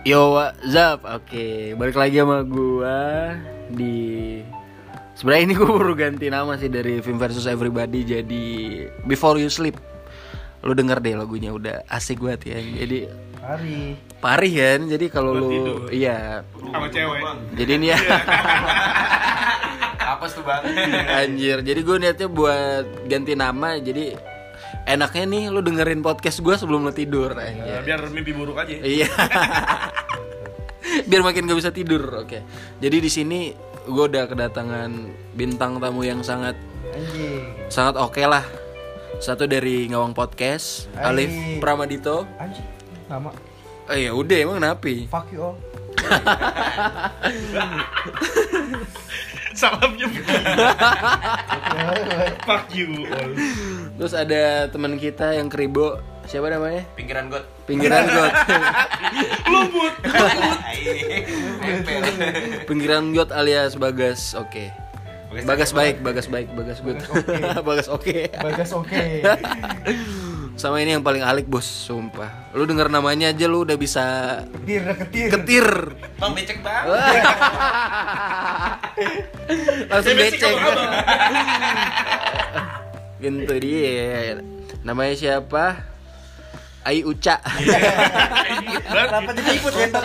Yo, what's up? Oke, balik lagi sama gua di Sebenarnya ini gue baru ganti nama sih dari Film versus Everybody jadi Before You Sleep. Lu denger deh lagunya udah asik banget ya. Jadi Hari. parih kan. Jadi kalau lu tidur. iya. sama cewek Jadi ini ya Apa tuh bang? anjir. Jadi gue niatnya buat ganti nama jadi enaknya nih lu dengerin podcast gue sebelum lu tidur Ya, biar mimpi buruk aja Iya. Biar makin gak bisa tidur. Oke. Jadi di sini gue udah kedatangan bintang tamu yang sangat Anjing. sangat oke lah. Satu dari Ngawang Podcast, Hai. Alif Pramadito. Anjing. Nama. Oh ya udah emang napi. Fuck you all. salam nyebut fuck you all Terus ada teman kita yang keribo, siapa namanya? Pinggiran got. Pinggiran got. lumut. Pinggiran got alias Bagas. Oke. Bagas baik, Bagas baik, Bagas good. Bagas oke. Bagas oke. Sama ini yang paling alik bos, sumpah. Lu denger namanya aja lu udah bisa Ketir, ketir. ketir. Bang becek bang. Langsung becek. Gitu dia. Namanya siapa? Ai Uca. Kenapa jadi ikut bentar?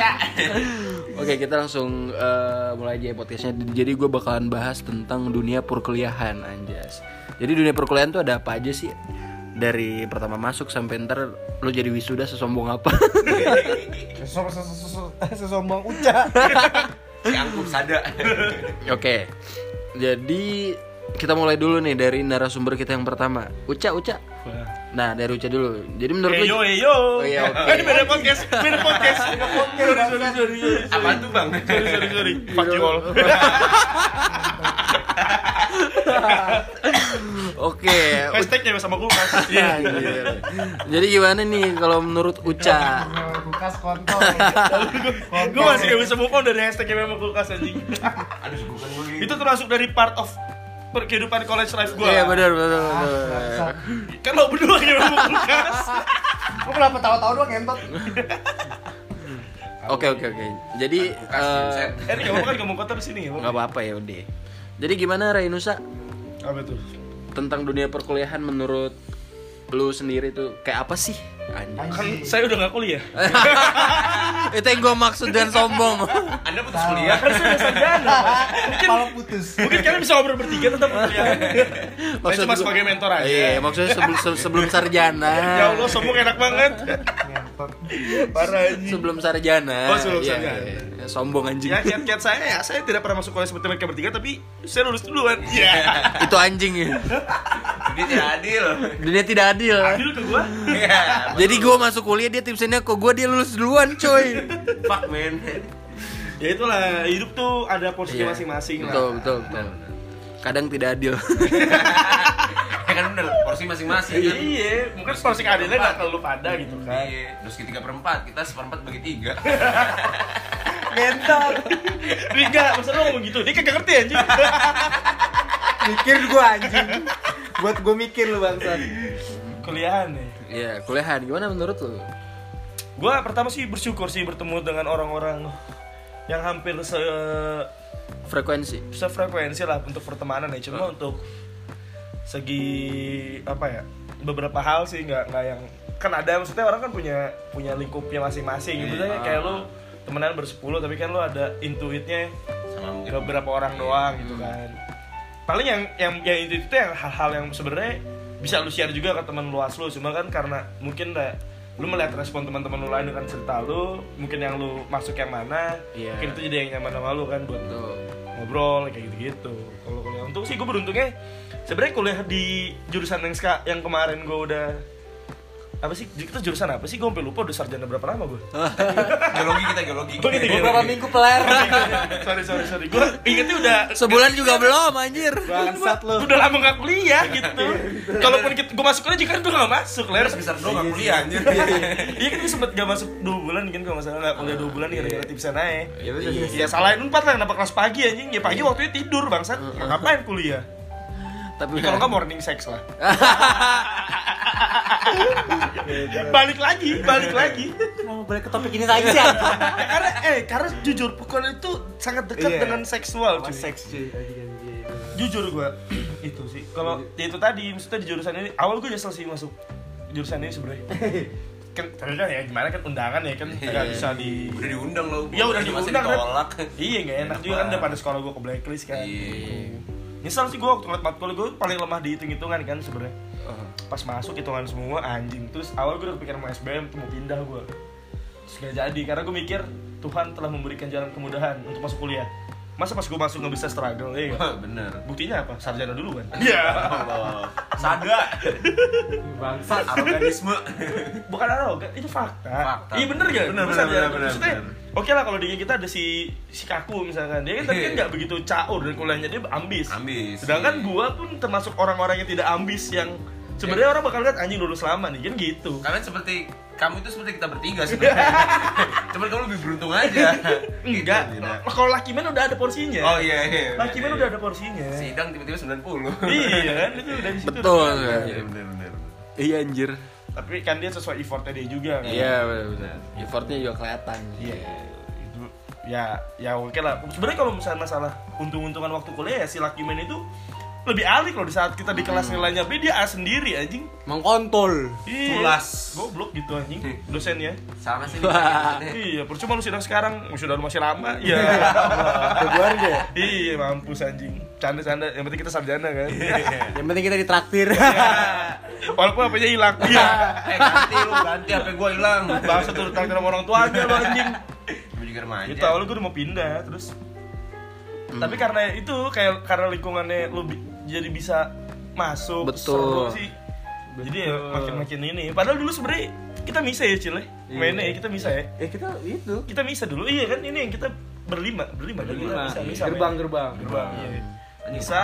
Oke, kita langsung eh, mulai aja ya podcastnya. Jadi gue bakalan bahas tentang dunia perkuliahan, anjas. Jadi dunia perkuliahan tuh ada apa aja sih? Dari pertama masuk sampai ntar lu jadi wisuda sesombong apa? Sesom- sesom- sesom- Sesombong uca. Si angkuh sada. Oke. Jadi kita mulai dulu nih dari narasumber kita yang pertama. Uca, Uca. Nah, dari Uca dulu. Jadi menurut Eyo lu eyo Oh, iya, oke. Eh, ini beda podcast beda podcast sorry sorry sorry sorry Apaan tuh bang? sorry sorry sorry fuck you all Oke. hashtagnya sama kulkas Iya, anjir. Jadi gimana nih kalau menurut Uca? Bukas kontol. gue masih gak bisa move on dari hashtagnya memang kulkas anjing Aduh bukan gue. itu termasuk dari part of kehidupan college life gue Iya, benar benar Ah, kan lo berdua yang memang kulkas Lu kenapa tahu-tahu doang ngentot? Oke oke oke. Jadi eh, eh ini kamu kan ngomong kotor sini ya nggak apa-apa ya udah. Jadi gimana Rainusa apa tuh tentang dunia perkuliahan menurut lu sendiri tuh kayak apa sih? Anjir. kan saya udah gak kuliah Itu yang gue maksud dan sombong. Anda putus kuliah. kan saya udah sarjana mungkin Kepala putus. mungkin kalian bisa ngobrol bertiga tentang perkuliahan saya cuma sebagai mentor aja Iya, maksudnya sebelum se- sebelum sarjana. ya Allah sombong enak banget parah anjing Sebelum sarjana. Oh, sebelum Iya, sarjana. iya, iya. Sombong anjing. ya kiat-kiat saya ya saya tidak pernah masuk kuliah seperti mereka bertiga tapi saya lulus duluan iya Itu anjing ya. Dia tidak adil. Dunia tidak adil. adil ke gua Iya. Jadi gue masuk kuliah dia tipsnya kok gue dia lulus duluan coy. Fuck man. ya itulah hidup tuh ada porsi Iya. masing-masing lah Betul betul betul. Kadang tidak adil. Ya kan bener. Porsi masing-masing kan. iya mungkin porsi keadilannya gak terlalu pada gitu kan Iya. Terus tiga perempat. Kita seperempat bagi tiga. Dia enggak, masa lu ngomong gitu, dia kagak ngerti anjing Mikir gua anjing. Buat gua mikir lu bangsat. Kuliahan nih Iya, kuliahan gimana menurut lu? Gua pertama sih bersyukur sih bertemu dengan orang-orang yang hampir se Frekuensi. sefrekuensi lah untuk pertemanan ya cuma untuk segi apa ya beberapa hal sih nggak nggak yang kan ada maksudnya orang kan punya punya lingkupnya masing-masing gitu Iya. misalnya kayak lu temenan bersepuluh tapi kan lu ada intuitnya Sama mungkin. beberapa orang doang gitu kan paling yang yang yang itu itu yang hal-hal yang sebenarnya bisa lu share juga ke teman luas lu cuma kan karena mungkin lah lu melihat respon teman-teman lu lain dengan cerita lu mungkin yang lu masuk yang mana Iya. mungkin itu jadi yang nyaman sama lu kan buat Tuh. ngobrol kayak gitu-gitu. Kalau kuliah untuk sih gue beruntungnya sebenarnya kuliah di jurusan yang yang kemarin gue udah apa sih? Kita jurusan apa sih? Gue sampai lupa udah sarjana berapa lama gue Geologi kita geologi. Oh, gitu ya? Beberapa minggu peler. sorry sorry sorry. Gue ingetnya udah Sebulan juga belum anjir. Bangsat lu. udah lama gak kuliah gitu. kalaupun gue masuk kuliah juga kan gue gak masuk ler. Terus besar doang nggak kuliah anjir. iya kan gue sempet gak masuk dua bulan kan kalau nggak salah. Nggak kuliah dua bulan nih gara-gara tipsan aja Ya ya salahin empat lah kenapa kelas pagi anjing? Ya pagi waktunya tidur bangsat. Ngapain kuliah Tapi Ya, kalau nggak morning sex lah balik lagi balik lagi balik ke topik ini lagi sih? Ya, karena eh karena jujur pukul itu sangat dekat Iya. dengan seksual cuy. seks cuy. anjing, anjing. jujur gue itu sih kalau ya itu tadi maksudnya di jurusan ini awal gue nyesel sih masuk jurusan ini sebenarnya kan kan ya gimana kan undangan ya kan nggak bisa di Udah diundang lo. ya udah diundang kan iya nggak enak juga kan daripada sekolah gue ke blacklist kan Iya. Nyesel sih gue waktu ngeliat matkul gue paling lemah di hitung hitungan kan sebenarnya Oh. pas masuk hitungan semua anjing terus awal gue udah kepikiran mau SBM tuh mau pindah gue terus gak jadi karena gue mikir Tuhan telah memberikan jalan kemudahan untuk masuk kuliah masa pas gue masuk nggak bisa struggle ya? Wah, bener. buktinya apa sarjana dulu kan iya Allah. Sada. Bangsat. Aroganisme. bukan arogan itu fakta, Fakta. iya bener gak Bener, bener, bener, bener, maksudnya bener. Oke lah kalau di kita ada si si kaku misalkan dia kan tapi kan nggak begitu caur dan kuliahnya dia ambis Ambis, sedangkan iya. gua pun termasuk orang-orang yang tidak ambis yang sebenarnya orang bakal lihat anjing lulus lama nih kan gitu Kalian seperti kamu itu seperti kita bertiga sebenarnya. Cuman kamu lebih beruntung aja. enggak Gitu, Dina. kalau laki man udah ada porsinya Oh iya iya. laki man udah ada porsinya Sidang tiba-tiba 90. iya kan itu dari situ Betul. udah- Iya bener bener. Iya anjir. Tapi kan dia sesuai effortnya dia juga kan Iya benar-benar. Effortnya juga kelihatan. Iya, itu ya ya oke lah. Sebenarnya kalau misalnya masalah untung-untungan waktu kuliah ya si Lucky Man itu lebih ahli kalau di saat kita di kelas nilainya B dia A sendiri anjing. Mengkontol. Iya. Tulas. Goblok gitu anjing dosennya. Sama sih. iya, percuma lu sidang sekarang, sudah lu masih lama. Iya. Februari deh. iya, mampus anjing. Canda-canda, yang penting kita sarjana kan. Yang penting kita ditraktir. Walaupun apanya hilang. Iya. Eh ganti lu ganti HP gua hilang. Bahasa tuh traktir sama orang tuanya lu anjing. Gua juga remaja. Itu awalnya gue udah mau pindah terus tapi karena itu kayak karena lingkungannya lu bi- jadi bisa masuk Betul. seru sih jadi ya makin makin ini padahal dulu sebenarnya kita bisa ya cile mainnya ya kita bisa ya Eh kita itu. kita bisa dulu iya kan ini yang kita berlima berlima, kan? kita Berlima. bisa bisa Gerbang main. gerbang. gerbang iya. bisa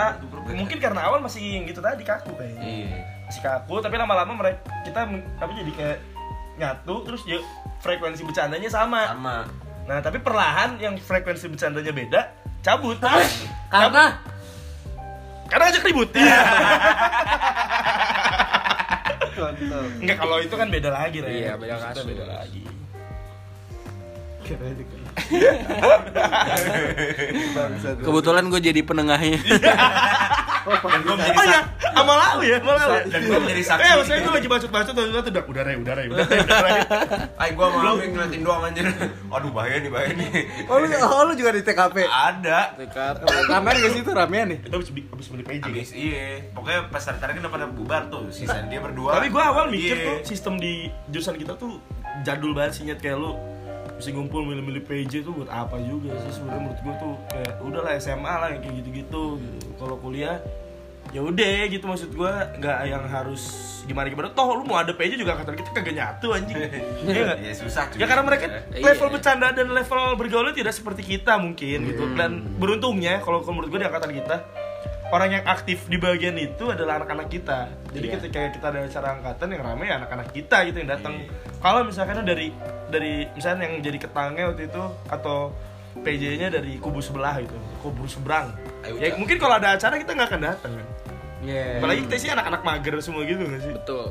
mungkin karena awal masih yang gitu tadi kaku kayaknya Iya. masih kaku tapi lama-lama mereka kita apa jadi kayak nyatu terus ya frekuensi bercandanya sama Sama. Nah, tapi perlahan yang frekuensi bercandanya beda, cabut. Karena Karena ngajak ribut. Iya. Enggak, kalau itu kan beda lagi, Ren. Iya, beda kasus. Beda lagi. Kebetulan gue jadi penengahnya. Dan menjadi Oh iya, sama lau ya, sama lau ya. Dan gua menjadi saksi. Eh, maksudnya gue lagi bacot-bacot tuh udah udah udah re, udah re, udah re. Ay, gua mau ngeliatin doang anjir. Aduh bahaya nih, bahaya nih. Oh lu, oh, lu juga di TKP. Ada. Kamar di situ ramean nih. Itu habis beli habis beli PJ. Abis iya. Pokoknya pas tarik kan udah pada bubar tuh. Sisa dia berdua. Tapi gue awal mikir Iya. tuh sistem di jurusan kita tuh jadul banget sih Nyet. kayak lu mesti ngumpul milih-milih PJ tuh buat apa juga sih sebenarnya menurut gue tuh kayak udahlah SMA lah kayak gitu-gitu gitu. Kalau kuliah ya udah gitu maksud gue nggak yang harus gimana gimana toh lu mau ada PJ juga kata kita kagak nyatu anjing Iya nggak? Ya susah cuy. Ya karena mereka Iya. level bercanda dan level bergaulnya tidak seperti kita mungkin gitu dan beruntungnya kalau kalau menurut gue di angkatan kita orang yang aktif di bagian itu adalah anak-anak kita. Jadi Iya. ketika kita ada acara angkatan yang ramai ya anak-anak kita gitu yang datang. Kalau misalkan dari dari misalnya yang jadi ketangnya waktu itu atau PJ-nya dari kubu sebelah gitu, kubu seberang. Ayo, Ya mungkin kalau ada acara kita nggak akan datang kan. Iya. Apalagi kita sih anak-anak mager semua gitu nggak sih? Betul.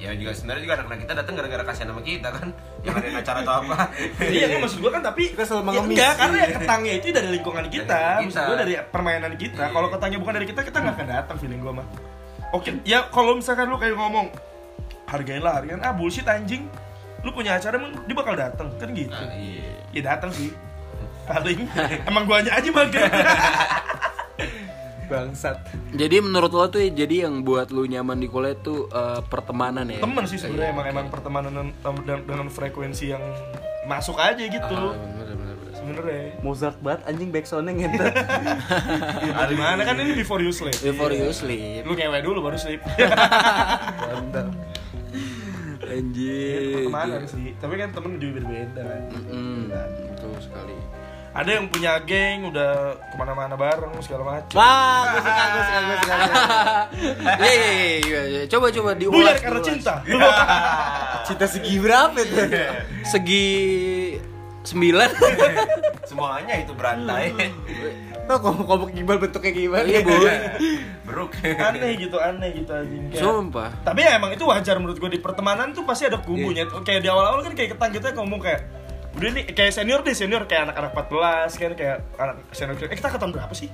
Ya juga sebenarnya juga anak-anak kita datang gara-gara kasihan sama kita kan. Yang ada acara atau apa. iya kan maksud gua kan tapi Kita selalu ya mengemis. enggak karena ya ketangnya itu dari lingkungan kita, Dari maksud gua dari permainan kita. Iya. Kalau ketangnya bukan dari kita, kita nggak akan datang feeling gua mah. Oke, ya kalau misalkan lu kayak ngomong hargain lah, hargain ah bullshit anjing. Lu punya acara emang dia bakal datang kan gitu. Nah, iya. Ya datang sih. Paling emang guanya aja mager. Bangsat. Jadi menurut lo tuh jadi yang buat lu nyaman di kuliah tuh eh, pertemanan ya? Temen sih sebenarnya emang emang pertemanan dengan, dengan, frekuensi yang masuk aja gitu. Ah, bener, bener, bener. Sebenarnya. Mozart banget anjing backsoundnya ngentet. Ya, gimana kan ini before you sleep. Before you sleep. Lu ngewe dulu baru sleep. Mantap. Anjir. Pertemanan sih, tapi kan temen juga beda-beda kan. Mm, betul sekali. Ada yang punya geng, udah ke mana-mana bareng segala macam. Wah, gue suka, gue suka, gue suka. Iya iya iya, iya. Coba coba diulas. Buyar karena cinta. Cinta segi berapa itu? Segi sembilan. Semuanya itu berantai. Tau kok komuk gimbal bentuknya gimana? Iya, boy. Beruk. aneh gitu aneh gitu anjing Kayak- Sumpah. tapi ya emang itu wajar menurut gue di pertemanan tuh pasti ada kubunya kayak di awal-awal kan kayak ketang kita ngomong kayak udah nih kayak senior deh senior kayak anak-anak 14 kan kayak anak senior eh kita ketemu berapa sih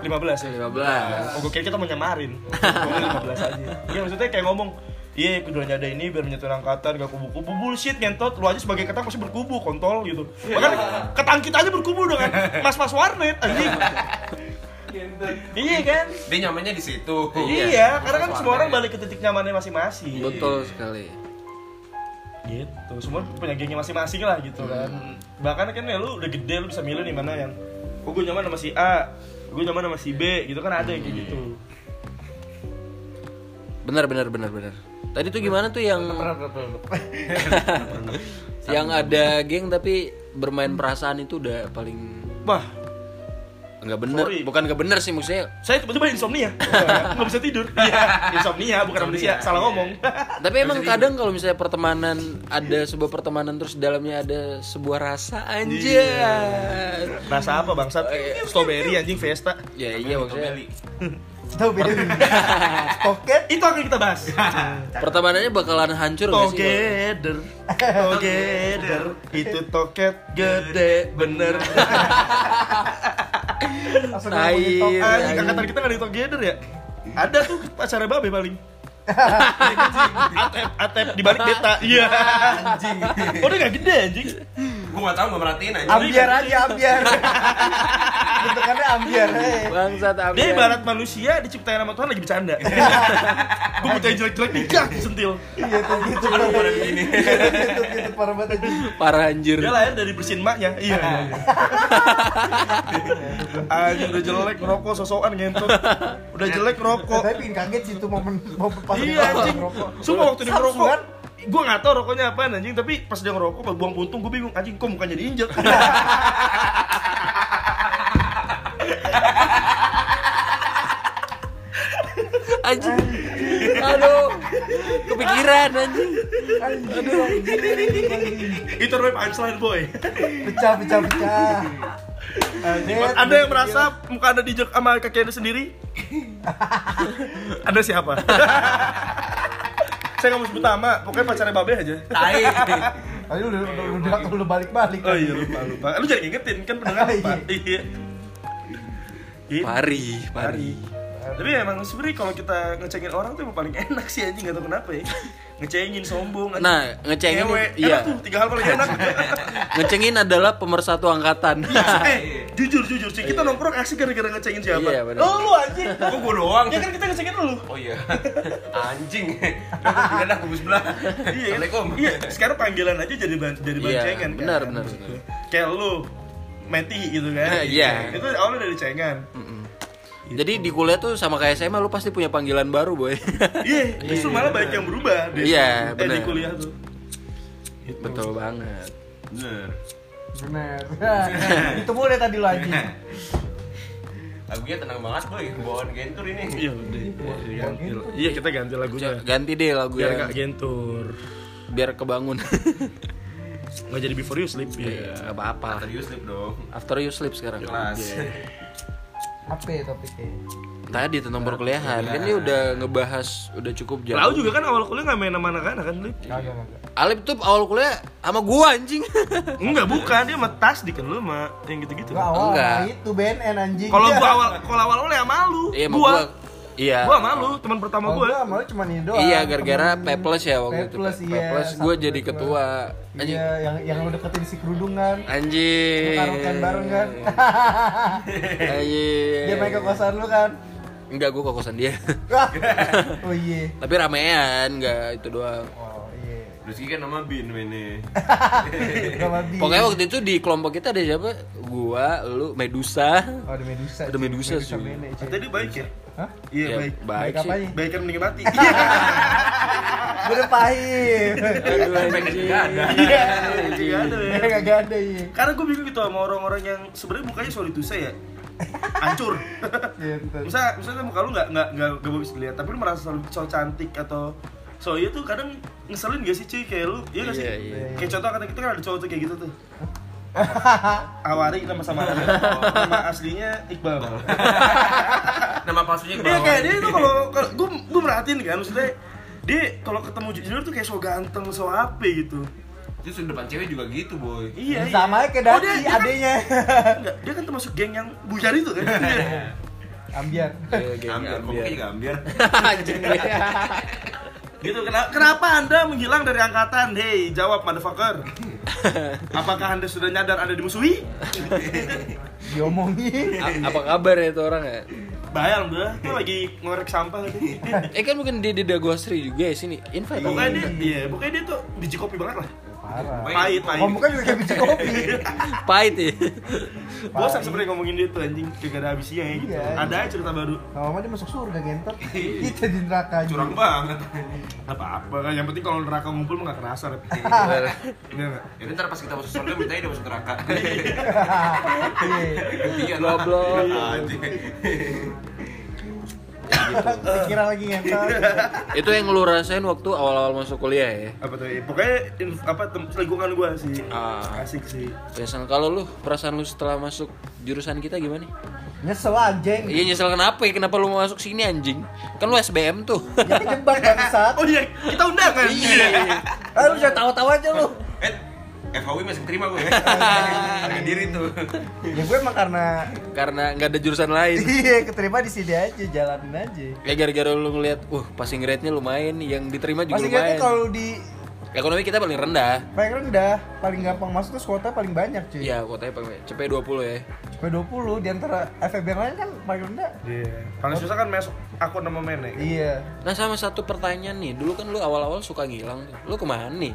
15 ya 15. oh gue kira kita mau nyamarin Ngomong 15 aja iya maksudnya kayak ngomong Iya, keduanya ada ini biar menyatukan angkatan gak kubu-kubu bullshit ngentot lu aja sebagai ketang pasti berkubu kontol gitu. Bahkan ketang kita aja berkubu dengan mas-mas warnet anjing. iya kan? Dia nyamannya di situ. Iya, karena kan semua orang balik ke titik nyamannya masing-masing. Betul sekali. Gitu, semua punya gengnya masing-masing lah gitu kan. Bahkan kan ya lu udah gede lu bisa milih nih mana yang oh gue nyaman sama si A, gue nyaman sama si B, gitu kan ada yang kayak gitu. Benar benar benar benar. Tadi tuh gimana tuh yang yang ada geng tapi bermain perasaan itu udah paling Wah, nggak bener. Sorry. Bukan nggak bener sih maksudnya. saya tiba-tiba insomnia, nggak bisa tidur. Iya, insomnia bukan amnesia, salah ngomong. Tapi emang kadang kalau misalnya pertemanan ada sebuah pertemanan terus dalamnya ada sebuah rasa anjir. Rasa apa bangsat? Strawberry anjing Fiesta. Ya iya maksudnya. Tahu beda Pocket Itu akan kita bahas. pertemanannya bakalan hancur nggak sih? Together, together, itu toket gede bener. Langsung Tai. ngomongin. Anjing angkatan kita nggak di together ya? Ada tuh pacarnya babe paling. atep, atep di balik beta. Iya. Anjing. Oh dia nggak gede anjing. Gua enggak tahu enggak merhatiin aja. Ambiar aja ambiar. Bentukannya ambiar. eh. Bangsat Dia ambil. ibarat manusia diciptain sama Tuhan lagi bercanda. Gue butuh yang jelek-jelek nikah sentil. Iya tuh gitu. Aduh, pada begini. Gitu gitu parah banget aja. Parah anjir. Dia lahir dari bersihin maknya. Iya. Anjing udah jelek ngerokok sosokan ngentot. Udah jelek ngerokok. Tapi bikin kaget sih itu momen momen pas Iya dia anjing. Sumpah waktu dia Samsu, ngerokok. Gue gak tau rokoknya apaan anjing, tapi pas dia ngerokok, pas buang puntung, gue bingung, anjing kok mukanya diinjek Anjing. Aduh. Kepikiran anjing. Aduh, anjing. Itu namanya punchline boy Pecah pecah pecah. Net, Ada yang merasa muka anda diinjek sama kaki anda sendiri? Anda siapa? Saya gak mau sebut nama, pokoknya pacarnya babe aja Tai. Tadi lu udah udah udah udah, udah balik-balik. Oh iya lupa lupa. Lu jangan ingetin kan pendengar lupa. Iya. Gitu. Pari, pari. Tapi emang sebenarnya kalau kita ngecengin orang tuh emang paling enak sih anjing gak tau kenapa ya. Ngecengin sombong. anjing. Nah, ngecengin Ngewe. iya. Enak tuh, tiga hal paling enak. Ngecengin adalah pemersatu angkatan. eh, jujur jujur sih kita nongkrong asik gara-gara ngecengin siapa? Iya, benar. Oh, lu anjing. Kok gua doang? Ya kan kita ngecengin lu. Oh iya. Anjing. Udah dah kubu sebelah. Iya, kan? Assalamualaikum. iya, sekarang panggilan aja jadi ban jadi Iya, bancengan kan. benar, benar, benar. Kayak lu Meti gitu kan. Iya. Itu awalnya dari cengan. Jadi di kuliah tuh sama kayak SMA lu pasti punya panggilan baru, boy. Iya, justru malah banyak yang berubah Iya, eh, di kuliah tuh. Gitu. Betul banget. Bener. Bener. Itu boleh tadi lu anjing. Lagunya tenang banget boy, bawaan gentur ini. Iya udah. Iya, ganti. Iya kita ganti lagunya. Ganti deh lagu Biar yang gak gentur. biar kebangun. Nggak jadi before you sleep. Iya. Gak apa-apa. Serius lip dong. After you sleep sekarang. Kelas. Apa ya topiknya? Tadi tentang perkuliahan kan dia udah ngebahas udah cukup jauh. Lau juga kan awal kuliah nggak main sama anak-anak kan, Lip? Kagak kagak. Alip tuh awal kuliah sama gua anjing. Enggak, bukan. Dia sama tas di kan lu sama yang gitu-gitu. Enggak awal Enggak. itu BNN anjing. Kalau gua awal kalau awal-awal ya malu. Iya, sama gua. gua. Iya. Gua malu, teman pertama Kalau gua. gua malu cuma ini doang. Iya, gara-gara Peples ya waktu itu. Peples, iya. Peples Satu gua jadi ketua. Anjing. Iya, yang yang lu deketin si kerudung kan. Anjing. Karaokean bareng kan. Anjing. Dia main ke kosan lu kan. Enggak, gua ke kosan dia. oh iya. Tapi ramean, enggak itu doang. Oh iya. Rizky kan nama Bin mainnya. Gak mati. Pokoknya waktu itu di kelompok kita ada siapa? Gua, lu, Medusa. Oh, ada Medusa. Ada. Medusa, cuy. Tadi baik ya? Hah? Iya, Ya, baik. Baik Baik sih. apanya? Baik kan mending mati. Gue udah pahit. Aduh, anjing. Iya, nggak ada ya. Gak ada iya. Karena gue bingung gitu sama orang-orang yang sebenarnya mukanya sorry to say ya hancur. Iya, betul. Misal, misalnya muka lu nggak nggak nggak nggak bisa dilihat, tapi lu merasa selalu so cantik atau so iya tuh kadang ngeselin gak sih cuy kayak lu, iya gak sih? Iya, iya. Kayak contoh kata kita kan ada cowok tuh kayak gitu tuh. Awari nama samarannya. Nama aslinya Iqbal. Nama palsunya Iya kayak dia itu kalau gue gue merhatiin kan maksudnya dia kalau ketemu junior tuh kayak so ganteng so apa gitu. Itu sudah depan cewek juga gitu, boy. Iya. iya. Sama aja kayak Oh, dia- dia kan- adenya. Enggak, dia kan termasuk geng yang buyar itu kan. Ambiar. Iya, geng Ambiar, kok ambiar. mukanya juga ambiar. Anjing gitu kenapa, kenapa anda menghilang dari angkatan hei jawab motherfucker apakah anda sudah nyadar anda dimusuhi Diomongin. A- Apa kabar ya itu orang ya? bayang gue tuh lagi ngorek sampah tadi Eh kan bukan dia di Dagosri juga ya sini. Invite. pokoknya dia iya pokoknya dia tuh biji kopi banget lah. Pahit pahit Oh, muka juga kayak biji kopi. Pahit ya. bosan sebenarnya ngomongin dia tuh anjing gak ada habisnya ya gitu Iya. ada aja cerita baru Kalau mama dia masuk surga gentot. Kita di neraka aja. Curang banget. apa apa kan yang penting kalau neraka ngumpul mah gak kerasa. Iya? Ya ntar pas kita masuk surga minta dia masuk neraka. Iya. Goblok. Anjing. Pikiran lagi gentot. itu yang lu rasain waktu awal-awal masuk kuliah ya. apa tuh ya? pokoknya in- apa lingkungan gua sih Ah. asik sih Biasanya kalau lu perasaan lu setelah masuk jurusan kita gimana? Nyesel anjing. Iya nyesel kenapa ya? Kenapa lu mau masuk sini anjing? Kan lu SBM tuh. Ya kejebak bangsat. oh iya kita undangan Iya. Ah, lu jangan tawa-tawa aja lu. Eh, FHW masih terima gue. Harga diri tuh. Ya gue emang karena Karena nggak ada jurusan lain. iya keterima di sini aja, jalanin aja. Ya gara-gara lu ngeliat, wah passing grade-nya lumayan, yang diterima juga Masih lumayan. kayaknya kalau di Ekonomi kita paling rendah. paling rendah, paling gampang masuk tuh kuota paling banyak cuy. Iya, kotanya paling CP 20 ya. P20 di antara FEB yang lain kan paling rendah. iya paling susah kan masuk akun nama menek Iya, Nah sama satu pertanyaan nih, dulu kan lu awal-awal suka ngilang tuh. Lu ke mana nih?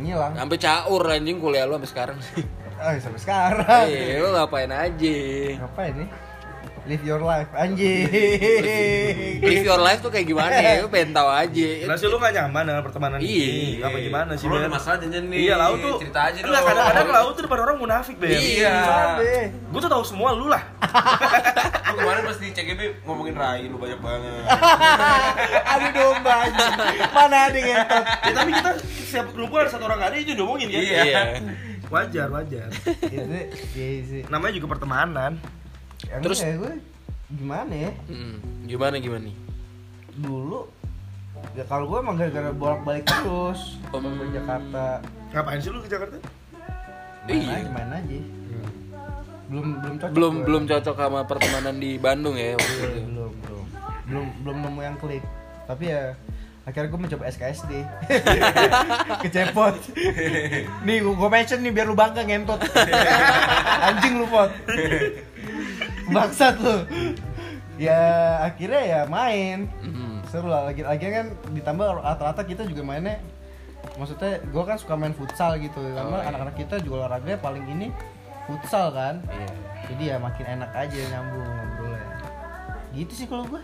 Ngilang. Sampai caur anjing kuliah lu sampai sekarang sih. Ah, sampai sekarang. Iya, lu ngapain aja? Ngapain nih? Live your life, anjing. Live your life tuh kayak gimana ya? Lu pengen tahu aja. Sih lu gak nyaman dengan pertemanan Iya. ini Apa gimana sih Lu ada masalah janjian nih. Iya lau tuh Cerita aja dong. Enggak kadang-kadang lau tuh depan orang munafik Ben Iya. Gue tuh tahu semua lu lah kemarin pas di CGB ngomongin Rai lu banyak banget. Aduh domba anjing. Mana ada gentot? Ya tapi kita setiap kumpul ada satu orang ada itu diomongin kan Iya. Wajar wajar Iya sih, iya sih. Namanya juga pertemanan Yang Terus- ya gue gimana ya? Mm, gimana gimana nih? Dulu ya kalau gue emang gara-gara bolak-balik terus Om. ke Jakarta Ngapain sih lu ke Jakarta? main Iya. aja main aja belum belum cocok Belum gua. belum cocok sama pertemanan di Bandung ya waktu Iya, itu. belum belum belum. Belum nemu yang klik. Tapi ya akhirnya gue mencoba SKSD kecepot nih gue mention nih biar lu bangga ngentot. Anjing lu pot. Bangsat lu. Ya akhirnya ya main. Mm. seru lah. Lagi lagi kan ditambah rata-rata kita juga mainnya maksudnya gue kan suka main futsal gitu. Karena iya. anak-anak kita juga olahraganya paling ini futsal kan Iya. jadi ya makin enak aja nyambung ngobrolnya gitu sih kalau gue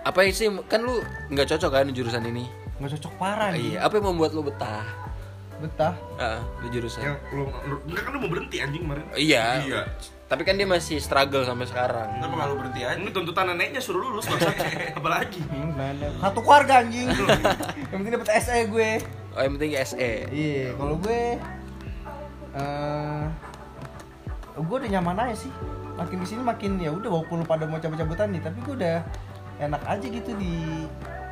Apa sih kan lu nggak cocok kan di jurusan ini? nggak cocok parah nih Iya, apa yang membuat lu betah? betah Ah, di jurusan. Yang lu, lu- enggak kan lu mau berhenti anjing kemarin Iya. Iya. Tapi kan dia masih struggle sampai sekarang. Kenapa nggak lu berhenti aja? Ini tuntutan neneknya suruh lulus bangsa Apalagi Hmm, satu keluarga anjing yang penting dapat SE gue Oh, yang penting SE. iya kalau gue eh gue udah nyaman aja sih makin di sini makin ya udah walaupun lu pada mau cabut-cabutan nih tapi gue udah enak aja gitu di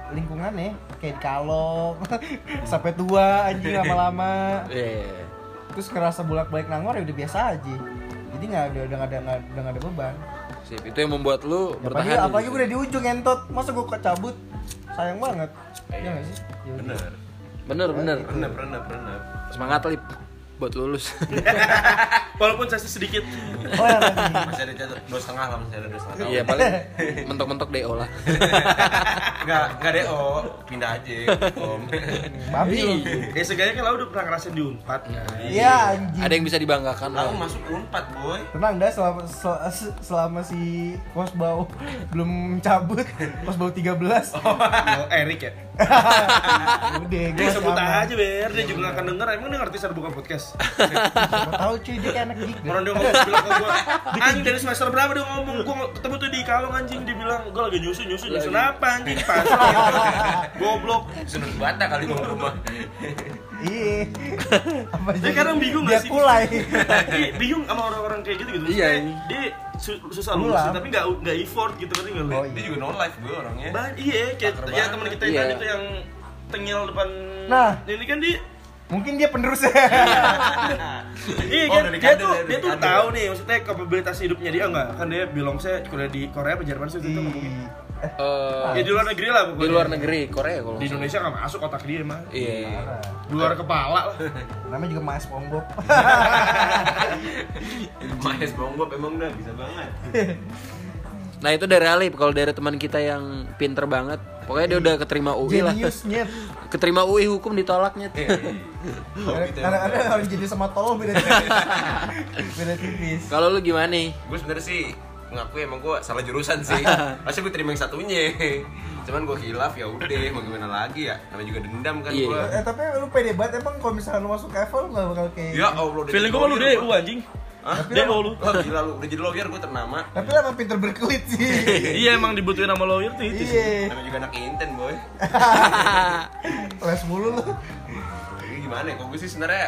lingkungannya kayak di kalong sampai tua anjing lama-lama Iya. terus ngerasa bolak-balik nangor ya udah biasa aja jadi nggak ada udah nggak ada udah nggak ada beban Sip, itu yang membuat lu apalagi bertahan. di apalagi situ. gue udah di ujung entot masa gue kecabut sayang banget ya nggak sih Ya. Bener. Bener, bener. Bener, bener, bener. Semangat lip buat lulus. Walaupun saya sedikit oh ya lagi Masih ada jatuh dua setengah lah, masih ada dua setengah. Iya, paling mentok-mentok DO lah. Nggak, nggak DO, pindah aja. Om. babi Ya seenggaknya kan lu udah pernah ngerasain di Unpad iya anjing Ada yang bisa dibanggakan lah. Aku masuk unpad, boy. tenang dah selama sel- se- selama si Kosbau belum cabut Kosbau 13 Oh, Erik ya? Udah gue Dia sebut aja Ber, dia juga gak akan denger Emang dia ngerti saya bukan podcast? Tahu cuy dia kayak anak geek. Orang dia ngomong bilang ke gua, anjing dari semester berapa dia ngomong, gua nggak- ketemu tuh di kalong anjing dia bilang, gua lagi nyusun nyusun nyusun apa anjing pasal goblok. Seneng bata kali ngomong rumah. Iya. Apa Saya kadang bingung Dia nggak sih? kulai. Iya, bingung sama orang-orang kayak gitu gitu. Iya. Dia susah lulus tapi nggak nggak effort gitu kan nggak? Oh, Dia iya. juga no life gue orangnya. Bah, iya, kayak ya teman kita yang Iya. tadi tuh yang tengil depan. Nah. ini kan dia Mungkin dia penerusnya. Iya Oh, kan, dari dia tuh ya, dia tuh tahu nih maksudnya kapabilitas hidupnya dia enggak kan dia bilang saya kuliah di Korea apa Jerman sih itu ngomongnya. Eh, Eh, Ya di luar negeri lah pokoknya. di luar negeri Korea kalau Di. Indonesia nggak masuk otak dia mah. Iya. Di luar kepala lah. Namanya juga Mas Ponggok. Maes bonggop emang udah bisa banget. Nah itu dari Alip, kalau dari teman kita yang pinter banget, pokoknya dia udah keterima UI lah. Keterima UI hukum ditolaknya. Oh, gitu ya. Orang jadi sama tolol beda tipis. beda tipis. Kalau lu gimana nih? Gue sebenarnya sih ngakui emang gue salah jurusan sih. Pasti gue terima yang satunya. Cuman gue hilaf ya udah mau gimana lagi ya. Namanya juga dendam kan Iya. gue. Eh tapi lu pede banget emang kalau misalnya lu masuk Evel nggak bakal kayak Ya Allah udah Feeling jadi gua lu lawyer, DU gua. anjing. Hah? DU lu. Oh gila lu, udah jadi lawyer gue ternama Tapi lu emang pinter berkelit sih. Iya emang dibutuhin sama lawyer tuh itu sih. Iya. Namanya juga anak inten boy Les mulu lu. Jadi gimana ya, kalau gue sih sebenarnya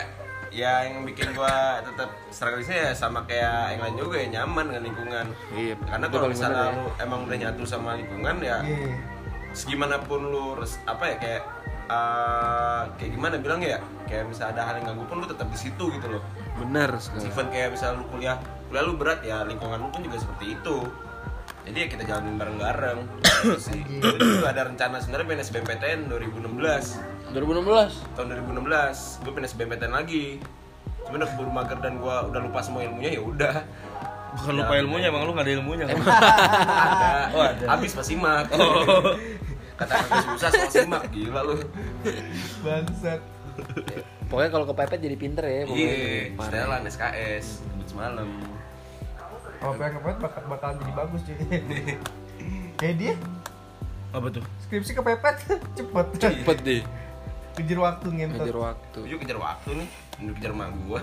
ya yang bikin gua tetap struggle-nya ya sama kayak yang lain juga ya nyaman dengan lingkungan Iya, karena kalau misalnya ya. lu emang udah nyatu sama lingkungan ya Iya. segimanapun lu res- apa ya kayak eh, kayak gimana bilang ya kayak misalnya ada hal yang ganggu pun lu tetap di situ gitu loh Bener sekali. even kayak misalnya lu kuliah kuliah lu berat ya lingkungan lu pun juga seperti itu jadi ya kita jalanin bareng-bareng sih jadi juga ada rencana sebenarnya pengen SBMPTN 2016 2016. tahun 2016 gue pengen SBMPTN lagi cuman udah keburu mager dan gue udah lupa semua ilmunya ya udah Bukan lupa ilmunya emang lu nggak ada ilmunya. kan? ada Oh, ada. habis pas simak Oh. kata kata susah soal simak gila lu Bangsat. Pokoknya kalau kepepet jadi pinter ya. pokoknya. iya setelan SKS sebut semalam Kalau pengen kepepet bakal bakalan jadi bagus cuy. Kayak dia Apa tuh? skripsi kepepet cepet. Cepet deh. Kejar waktu ngentot. Ngajar waktu. gue juga kejar waktu nih Udah kejar emak gue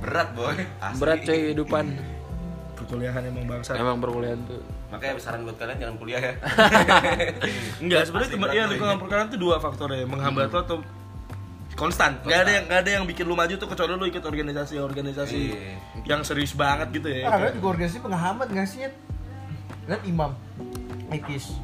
berat boy asli. Berat coy kehidupan. Perkuliahan emang bangsa. Emang perkuliahan tuh. makanya saran buat kalian jangan kuliah ya Enggak, sebenarnya iya lingkungan perkuliahan tuh dua faktor ya, menghambat lo atau konstan. Gak ada yang gak ada yang bikin lu maju tuh kecuali lu ikut organisasi-organisasi Iya. yang serius banget gitu ya. Ah, ada juga organisasi penghambat nggak sih? Lihat imam, Ikis.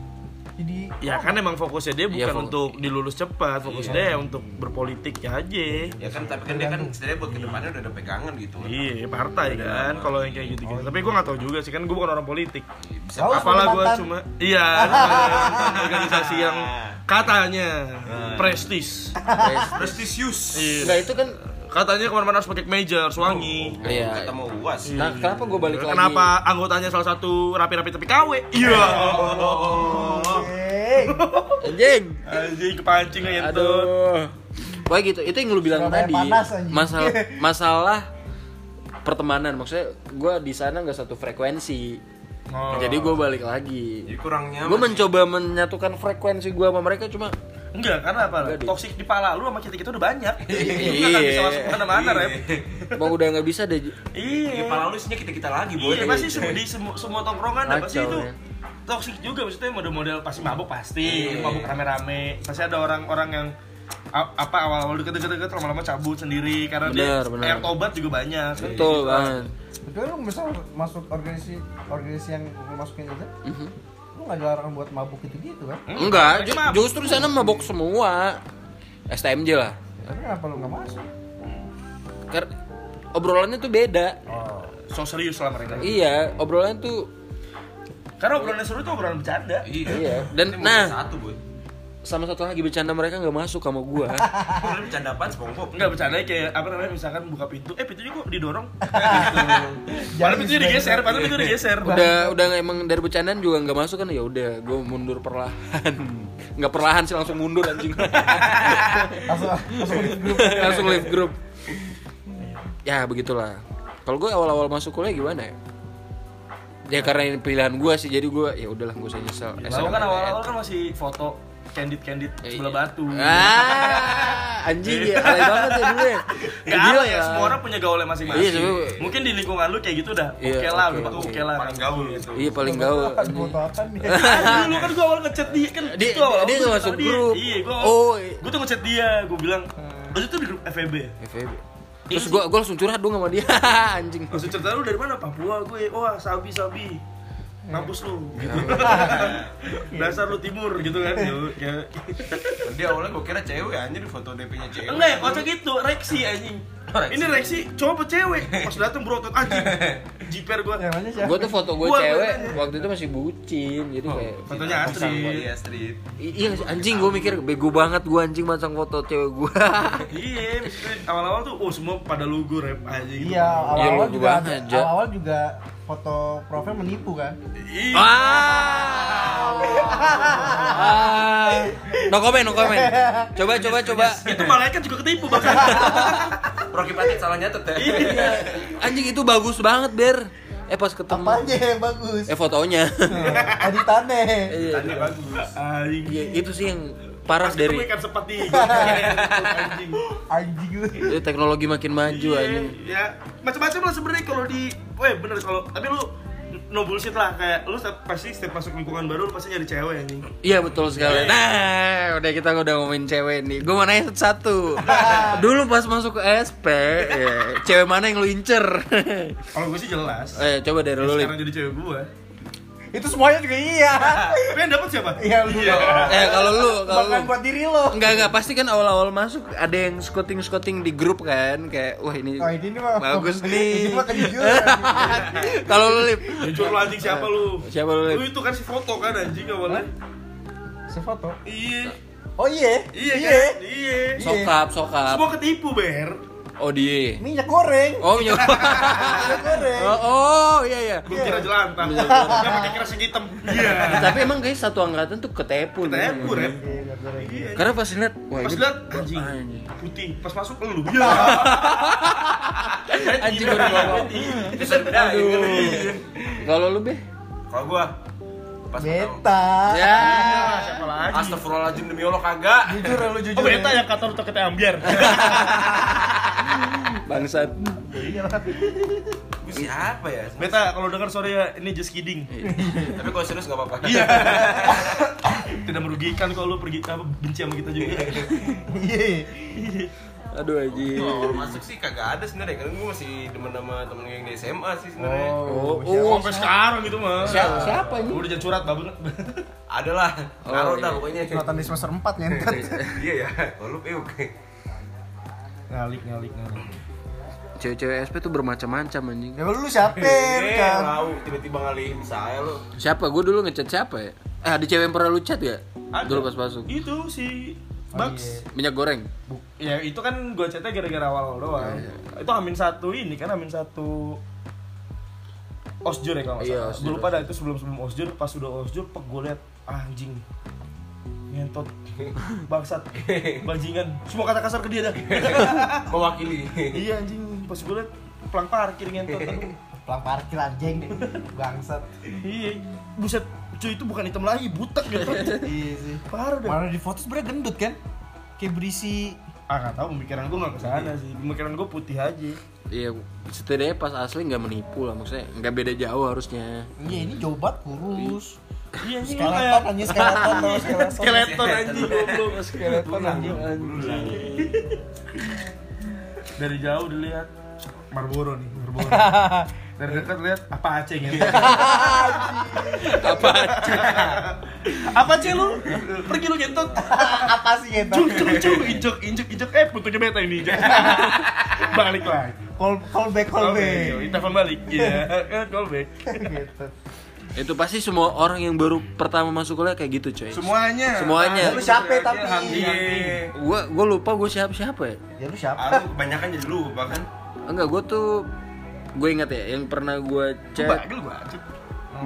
Jadi Ya kan emang fokusnya dia Iya, bukan fokus. untuk dilulus cepat, fokus Iya. dia ya untuk berpolitik ya aja. ya kan tapi kan dia kan setidaknya buat ke depannya udah ada pegangan gitu Iya, partai kan kalau yang kayak gitu-gitu. Tapi gue nggak tahu juga sih kan gue bukan orang politik. bisa Tahu apa Apalah gue cuma iya organisasi yang katanya prestis. prestisius Iya. Enggak itu kan Katanya ke mana-mana harus pakai harus wangi. Iya. kata mau uas Nah, kenapa gue balik lagi? Kenapa anggotanya salah satu rapi-rapi tapi KW? Iya. Hey, Anjing. Anjing kepancing aja tuh. Aduh. Pokoknya gitu, itu yang lu bilang Surabaya tadi. panas, masalah masalah pertemanan maksudnya gue di sana nggak satu frekuensi Oh. jadi gue balik lagi jadi kurang nyaman gue mencoba menyatukan frekuensi gue sama mereka cuma Enggak, karena apa? Enggak, Di. Toxic di pala lu sama kita-kita udah banyak. Iya. nggak akan bisa masuk ke mana-mana, Rep. mau udah nggak bisa deh ya Iya. pala lu isinya kita kita lagi boy Iya, pasti semua di semua, semua tongkrongan ada pasti Kacau, itu ya. toxic juga maksudnya model-model pasti mabuk pasti Iya. mabuk rame-rame pasti ada orang-orang yang a- apa awal-awal deket-deket lama-lama cabut sendiri karena Benar, dia air tobat juga banyak kan betul banget betul lu misal masuk organisasi organisasi yang lu masukin itu, Mhm. Lu nggak dilarang buat mabuk gitu gitu kan? enggak ju- Cuma- justru di sana mabok semua STMJ lah Tapi kenapa lu nggak masuk? Karena obrolannya tuh beda oh, so serius lah mereka iya obrolannya tuh karena obrolan seru itu obrolan bercanda iya. Dan- nah. satu boy sama satu lagi bercanda mereka nggak masuk sama gue Ini bercanda apaan? SpongeBob. Enggak bercanda kayak apa namanya misalkan buka pintu, eh pintunya kok didorong? gitu. Padahal pintunya digeser, padahal pintunya digeser. udah udah emang dari bercandaan juga nggak masuk kan? Ya udah gue mundur perlahan. Nggak perlahan sih langsung mundur anjing. Langsung langsung leave grup ya begitulah. Kalau gue awal-awal masuk kuliah gimana ya? Ya karena ini pilihan gue sih jadi gue ya udahlah gue usah nyesel. Lalu kan awal-awal kan masih foto candid candid Eh, sebelah iya. batu. Ah, anjing ya, alay banget ya dulu ya. Gak Gila ada ya, semua orang punya gaulnya Iya, masing-masing. semua- Mungkin di lingkungan lu kayak gitu dah. Iya, Oke lah, oke, lu oke. lah. Paling gaul gitu. Iya paling gaul. Dulu kan gua awal ngechat dia kan Dia itu awal dia nggak masuk grup. Iya, gua Oh, gua tuh ngechat dia, gua bilang Waktu itu di grup FEB FEB. Terus gua gua langsung curhat dong sama dia. anjing. Maksud cerita lu dari mana? Papua gue. Wah, sabi sabi. Mampus lu gitu. Dasar lu timur gitu kan. Ya, ya. Dia awalnya gue kira cewek anjir foto DP-nya cewek. Enggak, kocak itu, Rexi anjing. Rexi. Ini Rexi cowok apa cewek? Pas dateng berotot anjing. Jiper gua. Siapa? Gua tuh foto gua Gua cewek waktu itu masih bucin. Jadi kayak Fotonya Astrid. Iya, Iya anjing gue mikir bego banget gue anjing masang foto cewek gue. Iya, maksudnya awal-awal tuh oh semua pada lugu rap aja gitu. Iya, awal-awal lu juga gua awal-awal juga foto profil menipu kan. Iya. ah. ah. No comment, no comment. Coba coba coba. Itu malaikat juga ketipu bahkan. Rocky Patit salah nyatet ya. Iya. Anjing itu bagus banget, Ber. Eh pas ketemu Apanya yang bagus? eh fotonya. Editannya. Iya. Tadi bagus. Anjing. Iya, itu sih yang parah dari ketemu ikan sepati. Anjing. Anjing lu. eh, teknologi makin maju Iya, anjing. ya macam-macam lah sebenarnya kalau di, weh bener kalau tapi lu no bullshit lah kayak lu setiap, pasti setiap masuk lingkungan baru lu pasti nyari cewek anjing. Iya betul sekali. Nah, udah kita udah ngomongin cewek nih. Gue mau nanya satu. Dulu pas masuk ke SP, ya, cewek mana yang lu incer? Kalau gue sih jelas. eh, coba dari lu, Lip. Sekarang jadi cewek gue. Itu semuanya juga iya. Tapi yang dapat siapa? Iya lu. Eh, kalau lu, kalau lu. buat diri lo. Enggak enggak pasti kan awal-awal masuk ada yang scouting scouting di grup kan kayak wah ini Oh ini mah bagus Ini nih. mah kejujuran. Kalau lu lip Jujur lu anjing siapa lu? siapa lu Lu lip? itu kan si foto kan anjing awalnya. Sefoto. Iya. Oh iya. Iya kan? Iya. Sokap sokap. Semua ketipu, Ber. Oh dia. Minyak goreng. Oh minyak. Minyak goreng. oh, oh iya iya. Gue kira jelantah. Minyak Dia pakai keras yang hitam. Iya. Tapi emang guys satu angkatan tuh ketepu. nih. Ketepu, Rep. Iya, minyak goreng. Iya. Karena pas lihat wah Pas ini lihat anjing putih, pas masuk lu. Iya. Anjing ngomong. Bisa bedain kan. Kalau lu be? Kalau gua pas Beta. Ya. Siapa lagi? Astagfirullahaladzim demi Allah kagak. Jujur lu jujur. Oh, beta ya. yang kata lu kata ambiar. Bangsat. Iya lah. Gua siapa ya? Beta kalau dengar sorry ya, ini just kidding. Tapi kalau serius gak apa-apa. Iya. Tidak merugikan kalau lu pergi apa benci sama kita juga. Iya. Aduh. Kalau awal masuk sih kagak ada sebenarnya kan gua masih demen sama temen gue yang di SMA sih sebenarnya. Oh, Oh, sampai sekarang gitu mah. Siapa, siapa ini? Udah jangan curhat banget. Ada lah. Oh, Karo iya. dah pokoknya. Nonton di semester 4 ngentot. Iya ya. Kalau lu eh oke. ngalik ngalik ngalik. Cewek-cewek SP tuh bermacam-macam anjing. Ya lu siapa? Eh, tahu tiba-tiba ngalihin saya lu. Siapa? Gue dulu ngechat siapa ya? Eh, ada cewek yang pernah lu chat gak? Ada. Dulu pas masuk. Itu si Oh, Bugs. iya. Minyak goreng. Ya itu kan gue chatnya gara-gara awal doang. Iya, Itu Amin satu ini kan Amin satu Osjur ya kalau nggak Iya, salah. Gue lupa dah itu sebelum sebelum Osjur pas udah Osjur pek gue liat ah, anjing ngentot bangsat bajingan semua kata kasar ke dia dah Mewakili. iya anjing pas gue liat pelang parkir ngentot Pelang parkir anjing. Bangsat. iya buset cuy itu bukan hitam lagi butek ngentot Iya sih. parah dah Mana di foto sebenarnya gendut kan? Kayak berisi ah nggak tahu pemikiran gue nggak ke sana sih pemikiran gue putih aja Iya, setidaknya pas asli nggak menipu lah maksudnya, nggak beda jauh harusnya. Iya ini jobat kurus. iya anjing Skeleton anjing skeleton. skeleton anjing goblok Skeleton anjing. dari jauh dilihat Marlboro nih Marlboro dari dekat lihat apa aceh gitu Apa? apa aceh lu pergi lu ngentot Apa sih gitu? cuk cuk cuk injek injek injek eh putunya beta ini balik lagi Call call back call back. telepon balik iya kan call back Gitu. Itu pasti semua orang yang baru pertama masuk kuliah kayak gitu coy. semuanya Semuanya. Lu siapa tapi? Iya. Gua gua lupa gue siapa siapa ya. Ya lu siapa? Aku kebanyakan jadi lu bahkan. Enggak, gue tuh gue ingat ya yang pernah gue chat. bagel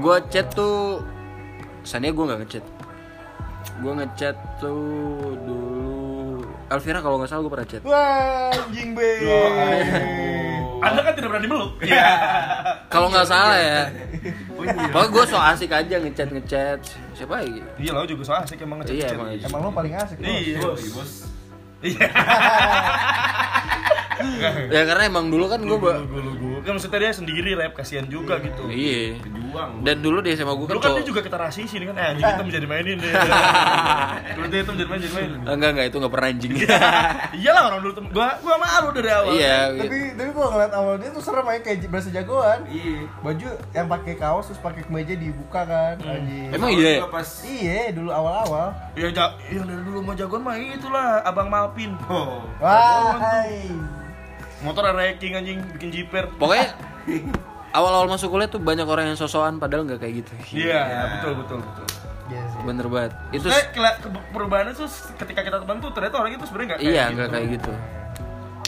Gue chat tuh Sania gue nggak ngechat. Gue ngechat tuh dulu Elvira kalau nggak salah gue pernah chat. Wah, anjing be. anda kan tidak berani meluk iya Kalau nggak salah ya. Oh ini ya. Pokoknya gue so asik aja ngechat ngechat siapa lagi? Iya lo juga so asik emang ngechat Iya emang. Emang lo paling asik bos. Iya. Bos, bos. Iya. Ya karena emang dulu kan gue Gue gue gue kan maksudnya dia sendiri rap kasihan juga gitu. iya. Pejuang. Dan dulu di SMA gue kan Dulu kan dia juga kita rasisin kan, eh anjing kita menjadi mainin deh. Dulu dia itu menjadi main, jadi main. Enggak enggak itu enggak pernah anjing. Iyalah orang dulu tem- gua gua malu dari awal. Iya. Tapi tapi gua ngeliat awal dia tuh serem aja kayak berasa jagoan. Iya. Baju yang pakai kaos terus pakai kemeja dibuka kan, anjing. Emang iya. Pas Iya, dulu awal-awal. Ya, ja, yang dari dulu mau jagoan mah itulah Abang Malpin. Oh. Wah, hai. Motor ranking anjing bikin jiper. Pokoknya awal-awal masuk kuliah tuh banyak orang yang sosokan padahal nggak kayak gitu. Iya, betul betul betul. Iya sih. Bener banget. Itu perubahannya tuh ketika kita teman tuh ternyata orang itu sebenarnya nggak kayak iya gitu. nggak kayak gitu.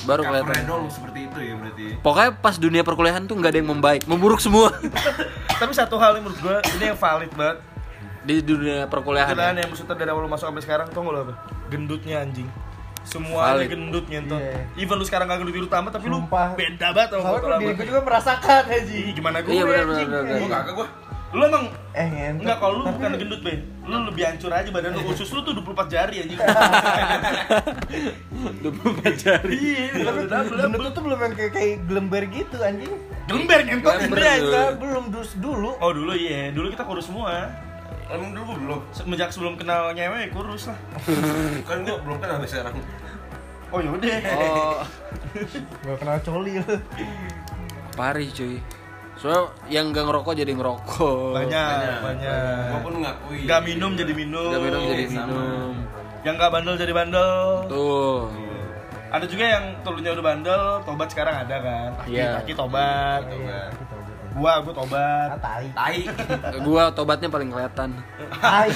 Baru kelihatan. dong seperti itu ya berarti. Pokoknya pas dunia perkuliahan tuh nggak ada yang membaik, memburuk semua Tapi satu hal yang menurut gua ini yang valid banget. di dunia perkuliahan. Ya. yang maksudnya dari awal masuk sampai sekarang tuh lo apa? Gendutnya anjing. Semua Valid. gendut nyentuh. Iya. Even lu sekarang gak gendut gendut amat tapi Sumpah. lu beda banget sama Soalnya foto lama. gue juga merasakan Ih, Haji. gimana gue Iya, benar, benar, benar. Gua kagak gua. Lu emang Eh ngentot. Enggak, kalau lu Tapi- bukan gendut, Be. Lu lebih hancur aja badan lu. Usus lu tuh 24 jari anjing. 24 jari. Iya, double, double, gendut tuh belum yang kayak, kayak gelember gitu anjing. Indra. Enggak, belum dus dulu. Oh, dulu iya. Dulu kita kurus semua. Emang dulu gua belum. Semenjak sebelum kenal nyewe kurus lah. Kan gua belum kenal sampai sekarang. Oh, yaudah. Oh, Gak kenal coli lu. Paris cuy. Soalnya yang gak ngerokok jadi ngerokok. Banyak, banyak. Gua pun ngakui. Gak minum jadi minum. Gak minum jadi Sama. minum. Yang gak bandel jadi bandel. Tuh. Ada juga yang dulunya udah bandel, tobat sekarang ada kan. Aki, Iya. Aki tobat. Tobat. Gua, gua tobat. Ah, tai. Tai. Gua tobatnya paling kelihatan. Tai.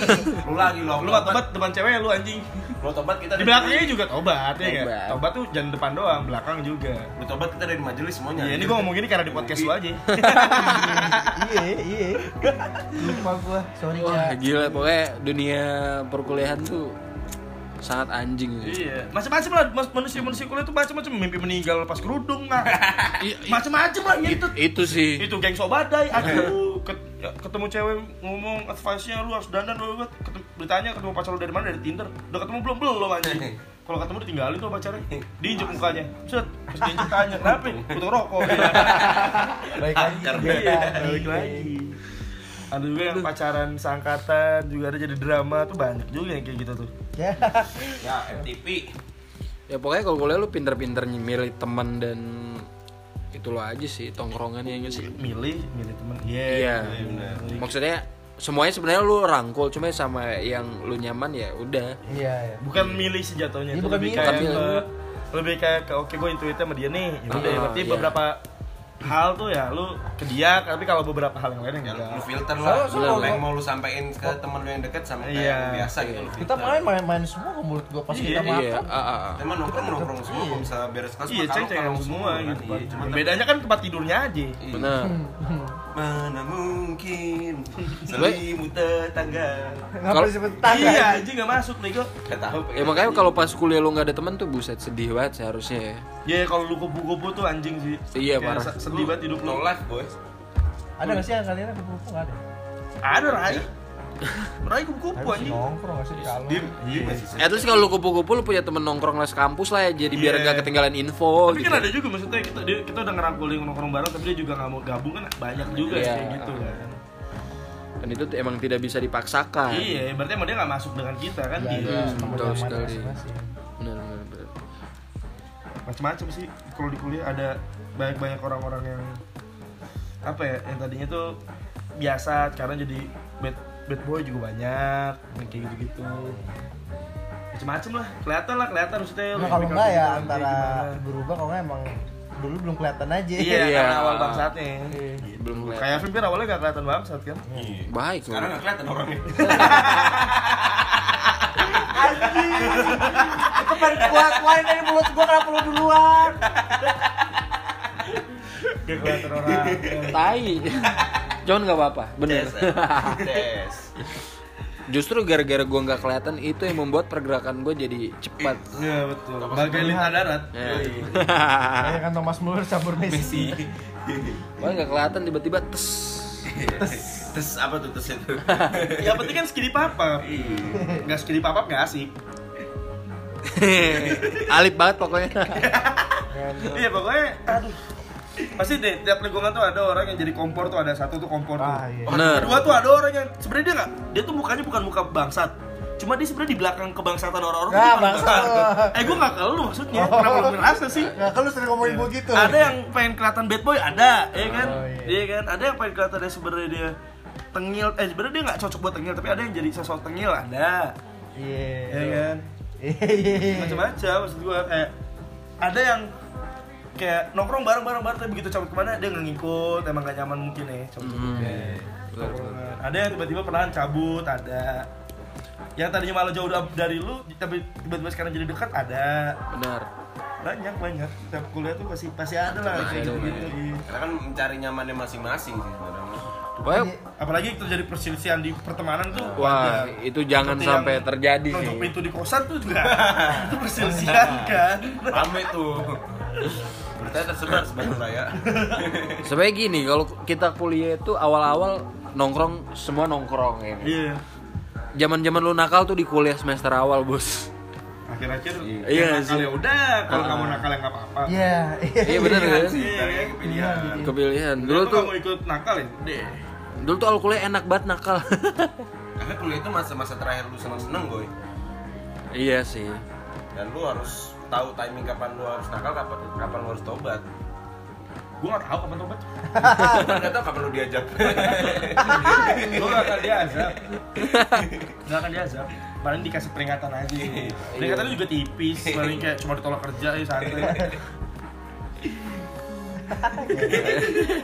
Lu lagi lo. Lu gak tobat depan cewek lu anjing. Lu tobat kita Di belakangnya juga tobat ya kan? Tobat. Tuh jangan depan doang, belakang juga. Lu tobat kita dari majelis semuanya. Iya, ini gua ngomong gini karena di podcast lu aja. Iya, iya. Lupa gua, sorry Wah ya. gila pokoknya dunia perkuliahan tuh sangat anjing. Iya, macam-macam lah manusia-manusia kuliah tuh macam-macam mimpi meninggal pas kerudung nah. macam-macam lah gitu. Itu sih. Itu geng sobadai, aduh ya, ketemu cewek ngomong advice-nya lu harus dandan lu ketemu, ditanya ketemu pacar lu dari mana dari Tinder. Udah ketemu belum? Belum anjing. Kalau ketemu ditinggalin tuh pacarnya. Diinjek mukanya. Set, terus diinjek tanya, "Kenapa? Butuh rokok." Baik lagi. Iya, balik lagi. Ada juga yang pacaran seangkatan, juga ada jadi drama tuh banyak juga yang kayak gitu tuh. Ya. Ya, FTP. Ya pokoknya kalau kuliah lu pinter-pinter milih teman dan itu lo aja sih tongkrongan yang sih. Milih, milih temen. Iya. Iya. benar. Maksudnya semuanya sebenarnya lu rangkul cuma sama yang lu nyaman ya udah. Iya, iya. Bukan milih sih jatuhnya, Iya, itu bukan lebih milih. kayak Bukan milih. ke- lebih kayak ke oke gue intuitnya sama dia nih. Ya udah, Ah, berarti iya. beberapa hal tuh ya lu ke dia, tapi kalau beberapa hal yang lain Ya, yang lu enggak. filter lah. Soalnya- Apa yang mau lu sampein ke temen lu yang deket sama kayak Iya. yang biasa gitu lu Kita main main main semua kok menurut gua pas Iya, kita makan. Iya, ah, ah, ah. Emang nongkrong nongkrong semua kalau bisa beres kelas Iya, makan ceng semua kan. gitu. Iya, Pak. cuma Bedanya kan tempat tidurnya aja. Iya. Benar. Mana mungkin selimut tetangga. Kalau- disebut tangga? Iya, aja nggak masuk nih kok. Gak tahu. Ya makanya kalau pas kuliah lu nggak ada teman tuh buset sedih banget seharusnya ya. Ya kalau lu kupu-kupu tuh anjing sih. Iya, parah. se- Sedih banget hidup lu. No life boys. Ada nggak sih yang kalian kupu-kupu nggak ada? Ada Rai. Rai kupu-kupu anjing. nongkrong sih di kalung? Dim, iya masih At least kalau lu kupu-kupu lu punya temen nongkrong les kampus lah ya jadi biar Iya. nggak ketinggalan info Tapi gitu. kan ada juga maksudnya kita dia, kita udah ngerangkulin nongkrong bareng tapi dia juga nggak mau gabung kan banyak juga Iya. kayak gitu kan. Dan itu emang tidak bisa dipaksakan. Iya, berarti emang dia nggak masuk dengan kita kan Iya, dia. iya. betul sekali. masing-masing. Benar benar benar. Macam-macam sih kalau di kuliah ada banyak-banyak orang-orang yang apa ya yang tadinya tuh biasa sekarang jadi bad bad boy juga banyak kayak gitu-gitu. Macam-macam lah, kelihatan lah, kelihatan maksudnya. Nah, kalau enggak ya antara gimana. berubah kalau nggak emang dulu belum kelihatan aja. Iya, Iya. karena awal bangsatnya. Belum kelihatan. Kayak Film awalnya gak kelihatan bangsat kan? Iya. Baik Sekarang gak kelihatan orangnya. Itu pengen kuat lain dari mulut gua kenapa lu duluan? Gak kelihatan orang. Tai. Cuman nggak apa-apa, bener. Tes, ya. Tes. Justru gara-gara gua nggak kelihatan itu yang membuat pergerakan gue jadi cepat. Iya betul. Bagai lintah darat. Ya. Yoi. Kayak kan Thomas Muller campur Messi. Wah nggak kelihatan tiba-tiba tes. Tes. Terus apa tuh terus itu? Yang penting kan skinny papa. Nggak skinny papa nggak asik. Alip banget pokoknya. Iya pokoknya, aduh. Pasti deh, tiap lingkungan tuh ada orang yang jadi kompor tuh ada satu tuh kompor tuh. Ah, iya. Kedua tuh ada orang yang sebenarnya dia nggak, dia tuh mukanya bukan muka bangsat. Cuma dia sebenarnya di belakang kebangsatan orang-orang Ah, paling bangsat. Eh gue nggak ke lu maksudnya, kenapa lu ngerasa sih? Nah, kan lu sering ngomongin begitu. Ada yang pengen kelihatan bad boy, ada, ya kan? Oh, iya. Iya kan? Ada yang pengen kelihatan dia sebenarnya dia tengil, eh sebenarnya dia nggak cocok buat tengil, tapi ada yang jadi sosok tengil, ada, Iya. ya kan? Iya, iya. Macam-macam maksud gua kayak ada yang kayak nongkrong bareng-bareng bareng tapi begitu cabut ke mana dia nggak ngikut, emang gak nyaman mungkin ya cabut Hmm. Tongkrongan. Ada yang tiba-tiba perlahan cabut, ada yang tadinya malah jauh dari lu tapi tiba-tiba sekarang jadi dekat ada Benar. banyak banyak setiap kuliah tuh pasti pasti ada lah kayak gitu gitu Karena kan mencari nyamannya masing-masing sih sebenarnya. Apalagi terjadi perselisihan di pertemanan tuh wah, wajar. itu jangan Seperti sampai terjadi sih. nonton pintu di kosan tuh juga itu perselisihan kan Rame tuh. Berita tersebar sebanyak raya. Sebenarnya gini, kalau kita kuliah itu awal-awal nongkrong semua nongkrong ya. iya Zaman-zaman lu nakal tuh di kuliah semester awal, Bos. akhir-akhir Iya yang sih. nakal ya udah kalau Ah. nggak mau nakal ya nggak apa-apa Iya, iya. Iya bener kan? Sih, tapi kan pilihan. Kepilihan. dulu tuh kamu ikut nakal ya deh dulu tuh awal kuliah enak banget nakal. Karena kuliah itu masa-masa terakhir lu seneng-seneng, boy. iya sih. Dan lu harus tahu timing kapan lu harus nakal, kapan kapan lu harus tobat. gue nggak tahu kapan tobat Lu nggak tahu kapan lu diajak. gue nggak akan diazab nggak akan diazab paling dikasih peringatan aja peringatannya juga tipis paling kayak cuma ditolak kerja ya santai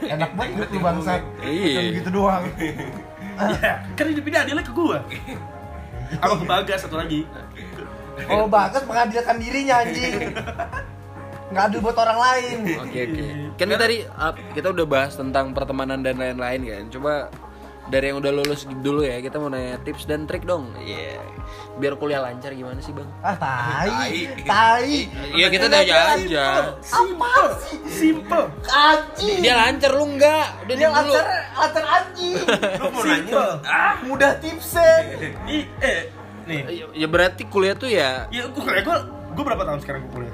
Enak banget hidup lu bangsat. Iya. Cuma gitu doang. Iya, kan hidup ini adilnya ke gue apa ke Bagas satu lagi Oh, bagus mengadilkan dirinya anjing. Nggak adil buat orang lain. Oke oke. Kan ini tadi uh, kita udah bahas tentang pertemanan dan lain-lain kan. Coba dari yang udah lulus dulu ya, kita mau nanya tips dan trik dong. Iya. Biar kuliah lancar gimana sih, Bang? Ah, tai. Tai. Iya, kita tanya aja. Apa sih? simple Anjing. Dia lancar lu enggak? Udah Dia lancar, lancar anjing. Lu mau nanya? Ah, mudah tipsen. Ih, eh nih. Ya, Ya berarti kuliah tuh ya ya gue kuliah. Gue gue berapa tahun sekarang gue kuliah?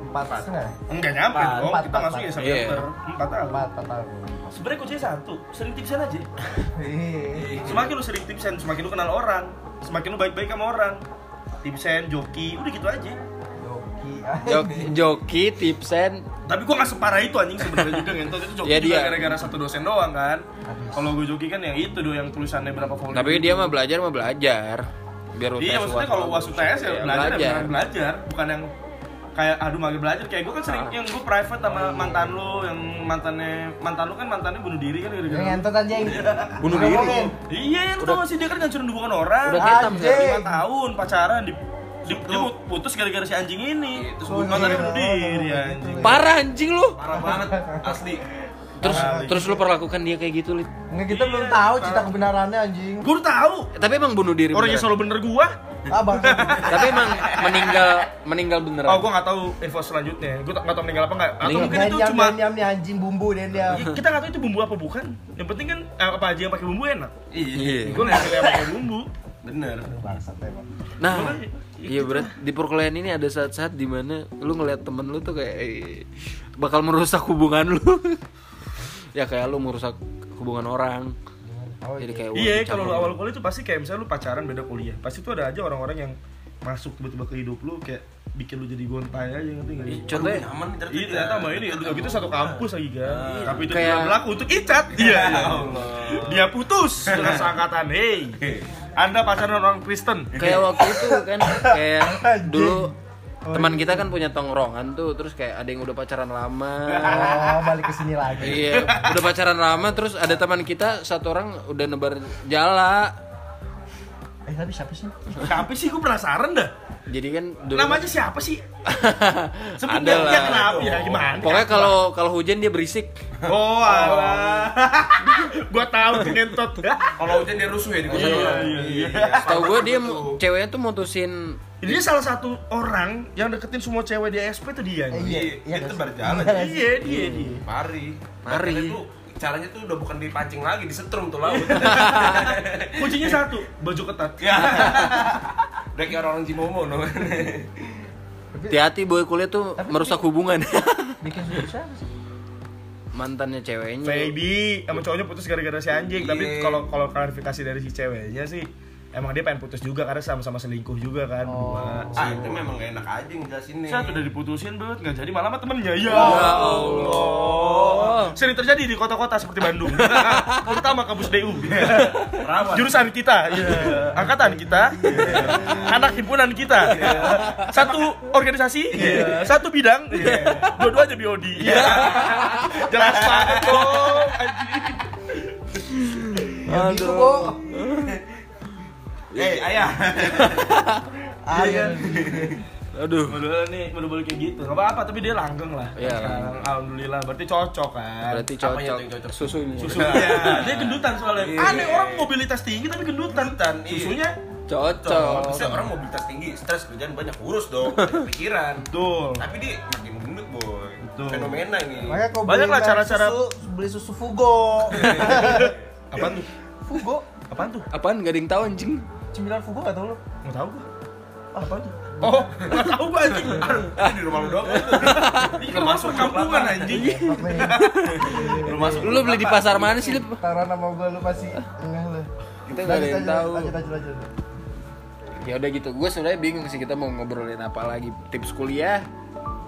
Empat setengah. enggak nyampe Empat, dong. empat, kita empat, masuk ya empat. September. Empat tahun. Empat, empat tahun. sebenarnya kuncinya satu sering tipsan aja. Iya. semakin lu sering tipsen semakin lu kenal orang semakin lu baik-baik sama orang. Tipsen joki udah gitu aja. Joki. joki, joki tipsen. tapi gua nggak separah itu anjing sebenarnya juga ngentot itu joki Ya, juga gara-gara satu dosen doang kan. Kalau gue joki kan yang itu do yang tulisannya berapa volume Tapi dia mah belajar mah belajar. Biar iya UTS maksudnya kalau bagus. wasu TS ya Ya, belajar, ya beneran belajar bukan yang kayak aduh mager belajar kayak gue kan sering Ah. yang gue private sama mantan lu yang mantannya mantan lu kan mantannya bunuh diri kan Yang gara-gara ngentot anjing. Bunuh diri. Iya lu tau sih dia kan ngancurin hubungan orang Udah ketam lima tahun pacaran di, di, dia putus gara-gara si anjing ini Itu Oh, mantannya iya. bunuh diri anjing Parah anjing lu. Parah banget, asli. Terus Parah. terus lu perlakukan dia kayak gitu, Lid. Nggak kita belum tahu cerita kebenarannya anjing. gue udah tahu Tapi emang bunuh diri orang yang beneran. selalu bener gua Ah, bangsat. Tapi emang meninggal meninggal beneran. oh gue nggak tahu info selanjutnya gue nggak tahu meninggal apa nggak atau Meninggal. mungkin itu cuma diam, diam nih anjing bumbu dan dia. Ya, kita nggak tahu itu bumbu apa bukan yang penting kan eh, apa aja yang pakai bumbu enak Iya. gue nggak yang pakai bumbu Bener. Nah, iya berat di perkuliahan ini ada saat-saat di mana lu ngeliat temen lu tuh kayak eh, bakal merusak hubungan lu. ya kayak lu merusak hubungan orang. Oh, Jadi kayak iya kalau lu awal kuliah itu pasti kayak misalnya lu pacaran beda kuliah. Pasti tuh ada aja orang-orang yang masuk tiba-tiba ke hidup lu kayak bikin lu jadi gontai aja ngerti nggak? Contohnya Aman ternyata. Iya ternyata sama ini udah gitu satu kampus lagi kan. Tapi itu Kayak- tidak berlaku untuk Icat. Iya iya. Allah. dia putus dengan seangkatan. Hey anda pacaran orang Kristen. Kayak waktu itu kan kayak dulu Oh, teman iya. kita kan punya tongkrongan tuh terus kayak ada yang udah pacaran lama Oh, balik ke sini lagi. iya udah pacaran lama terus ada teman kita satu orang udah nebar jala Eh, tapi siapa sih? siapa sih gue penasaran dah jadi kan dulu namanya siapa sih Ada lah. ya kenapa ya gimana pokoknya kalau kalau hujan dia berisik oh alah gua tahu tuh ngentot Kalau hujan dia rusuh ya di kosan Iya, orang. iya, iya. Tahu gue dia ceweknya tuh mutusin Ini dia salah satu orang yang deketin semua cewek di SP tuh dia. Eh, iya, Iya, iya itu berjalan. Iya, Iya, dia dia. Mari. Mari. Tuh caranya tuh udah bukan dipancing lagi, disetrum tuh laut. Kuncinya satu, baju ketat. ya. Udah kayak orang-orang Cimomo no. Hati-hati boy kuliah tuh Tapi- merusak hubungan. Bikin susah sih. Mantannya ceweknya. Baby, sama cowoknya putus gara-gara si anjing. Tapi Iya. kalau kalau klarifikasi dari si ceweknya sih, emang dia pengen putus juga karena sama-sama selingkuh juga kan. Oh. berdua. Ah, itu memang gak enak aja ngejelasinnya. Saya udah diputusin bet, nggak jadi malah sama temennya ya. Ya Allah. Sering terjadi di kota-kota seperti Bandung. Terutama kampus DU. Jurusan kita, iya. angkatan kita, iya. anak himpunan kita, iya. satu organisasi, iya. satu bidang, iya. dua-duanya biodi. Iya. Jelas banget anjing. Ya gitu, Bo. Eh, ayah. Ayo. Aduh. Model nih, model kayak gitu. Gak apa-apa, tapi dia langgeng lah. Iya, Sekarang, Alhamdulillah, berarti cocok kan. Berarti Apanya tuh cocok yang cocok? susunya. Susunya. dia gendutan soalnya. Iya. Aneh orang mobilitas tinggi tapi gendutan. Gendutan, iya. Susunya Cocok. Maksudnya orang mobilitas tinggi, stres kerjaan banyak urus dong, pikiran. betul. Tapi dia makin gendut boy. Betul. Fenomena ini. Makanya kau Banyak lah cara-cara- susu, beli susu Fugo. Apaan tuh? Fugo. Apaan tuh? Apaan gak ada yang tahu anjing? Cemilan Fugo gak tau lu? Nggak tahu gua. Apaan tuh? Oh, nggak tahu gua anjing. Ah, di rumah lu doang. Ini masuk kampungan anjing. Belum masuk. Lu beli di pasar mana sih, Lip? Taruhan sama gua lu pasti enggak lu. Kita nggak ada yang lanjut. Ya udah gitu. Gue sebenarnya bingung sih kita mau ngobrolin apa lagi. Tips kuliah.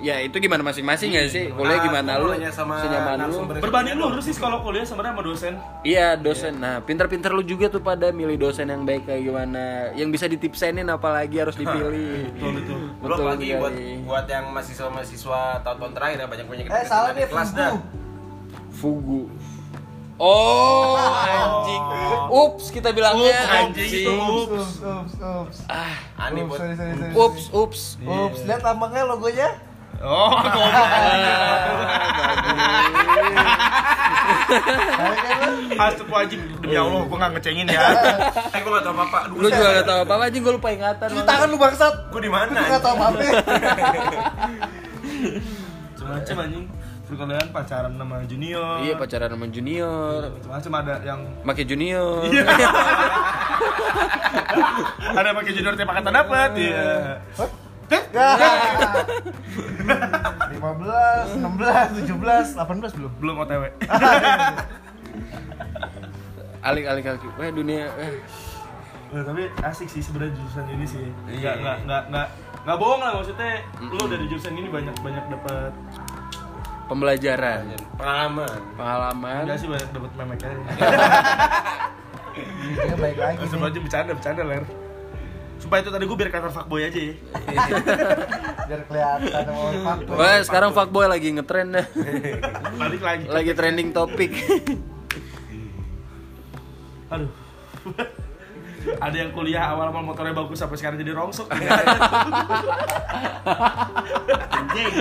Ya itu gimana masing-masing ya sih? Kuliah gimana lu? Sama Senyaman lu? Berbanding lurus sih kalau kuliah sebenarnya sama dosen. Iya dosen. Nah pinter-pinter lu juga tuh pada milih dosen yang baik kayak gimana. Yang bisa ditipsenin apalagi harus dipilih. Betul betul. Belum Betul lagi buat buat yang mahasiswa-mahasiswa tahun-tahun terakhir ya banyak banyak Eh salah nih kelas dah. Fugu. Oh, anjing. Ups, kita bilangnya Ups, anjing. Ups ups ups ups. Ah, Aneh Ups, buat sorry, sorry, sorry. ups, ups. Ups, lihat lambangnya logonya. Oh, goblok. Kan lu? Astagfirullahaladzim Demi Allah, gue gak ngecengin ya Eh gue gak tau apa-apa. Lu juga gak tahu apa-apa anjing, gue lupa ingatan. Cuci tangan lu bangsat. Gue di mana? Lu gak tau apa-apa. Macam anjing Perkuliahan pacaran sama junior Iya pacaran sama junior, Macam ada yang make junior. Iya. Ada pakai junior tiap angkatan dapat Iya Ya. 15, 16, 17, 18 belum? Belum OTW Alik alik alik. Wah dunia. Eh. Nah, tapi asik sih sebenarnya jurusan ini sih. Iya. Nggak nggak nggak nggak nggak bohong lah maksudnya. Lu dari jurusan ini banyak banyak dapat Pembelajaran, Pengalaman. pengalaman. enggak sih banyak dapat memek aja. Ini baik lagi aja bercanda bercanda ler. Supaya itu tadi gue biar kata fuckboy aja ya. Biar kelihatan sama orang faktor. Wah sekarang fuckboy lagi ngetren dah. Balik lagi. lagi trending topik. Aduh. Ada yang kuliah awal-awal motornya bagus sampai sekarang jadi rongsok. Anjing.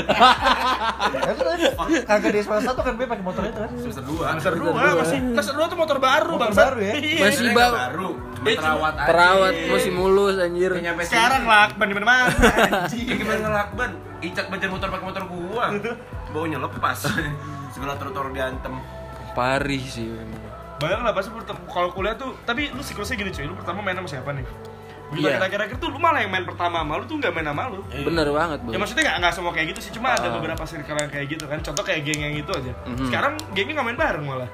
Kagak di semester satu kan gue pakai motor itu kan. Semester 2. Semester dua masih semester dua tuh motor baru Motor bangsa. baru ya? Iya. Masih baru. Cuma terawat aja. Perawat masih mulus anjir. Sekarang lakban di. Anjing. Ya gimana ngelakban? Icat belajar motor pakai motor gua. Baunya lepas. Segala trotoar diantem. Parih sih. memang. Bayang lah pasti kalau kuliah tuh, tapi lu siklusnya gini cuy, lu pertama main sama siapa nih? Begitu Iya. kita akhir-akhir tuh lu malah yang main pertama sama lu tuh nggak main sama lu. Bener banget Ya bro. maksudnya nggak nggak semua kayak gitu sih, cuma ada Ah. beberapa circle yang kayak gitu kan. Contoh kayak geng yang itu aja. Mhm. Sekarang gengnya nggak main bareng malah.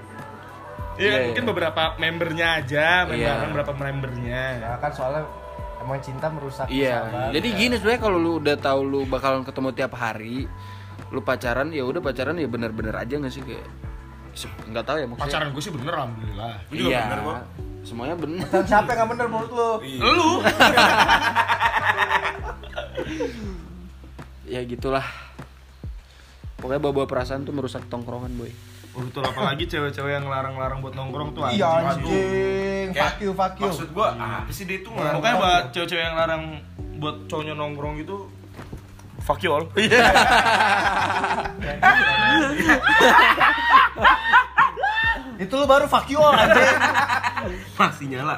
Iya, Iya, mungkin iya. beberapa membernya aja main Iya. bareng berapa membernya. Ya kan soalnya emang cinta merusak Iya. persahabatan. Jadi gini sebenarnya kalau lu udah tahu lu bakalan ketemu tiap hari, lu pacaran ya udah pacaran ya bener-bener aja nggak sih kayak nggak tahu ya maksudnya. Pacaran gue sih bener alhamdulillah. Juga Iya. bener, kok. Semuanya bener. Dan siapa yang gak bener menurut lu? Lu ya gitulah. Pokoknya bawa-bawa perasaan tuh merusak tongkrongan boy. Oh, betul apalagi cewek-cewek yang larang-larang buat nongkrong tuh Iya anjing. anjing, Kayak, fuck you, fuck you. Maksud gua, apa sih dia itu nggak? Pokoknya buat cewek-cewek yang larang buat cowoknya nongkrong gitu Fuck you all Iya Itu lu baru fuck you all anjing. Masih nyala.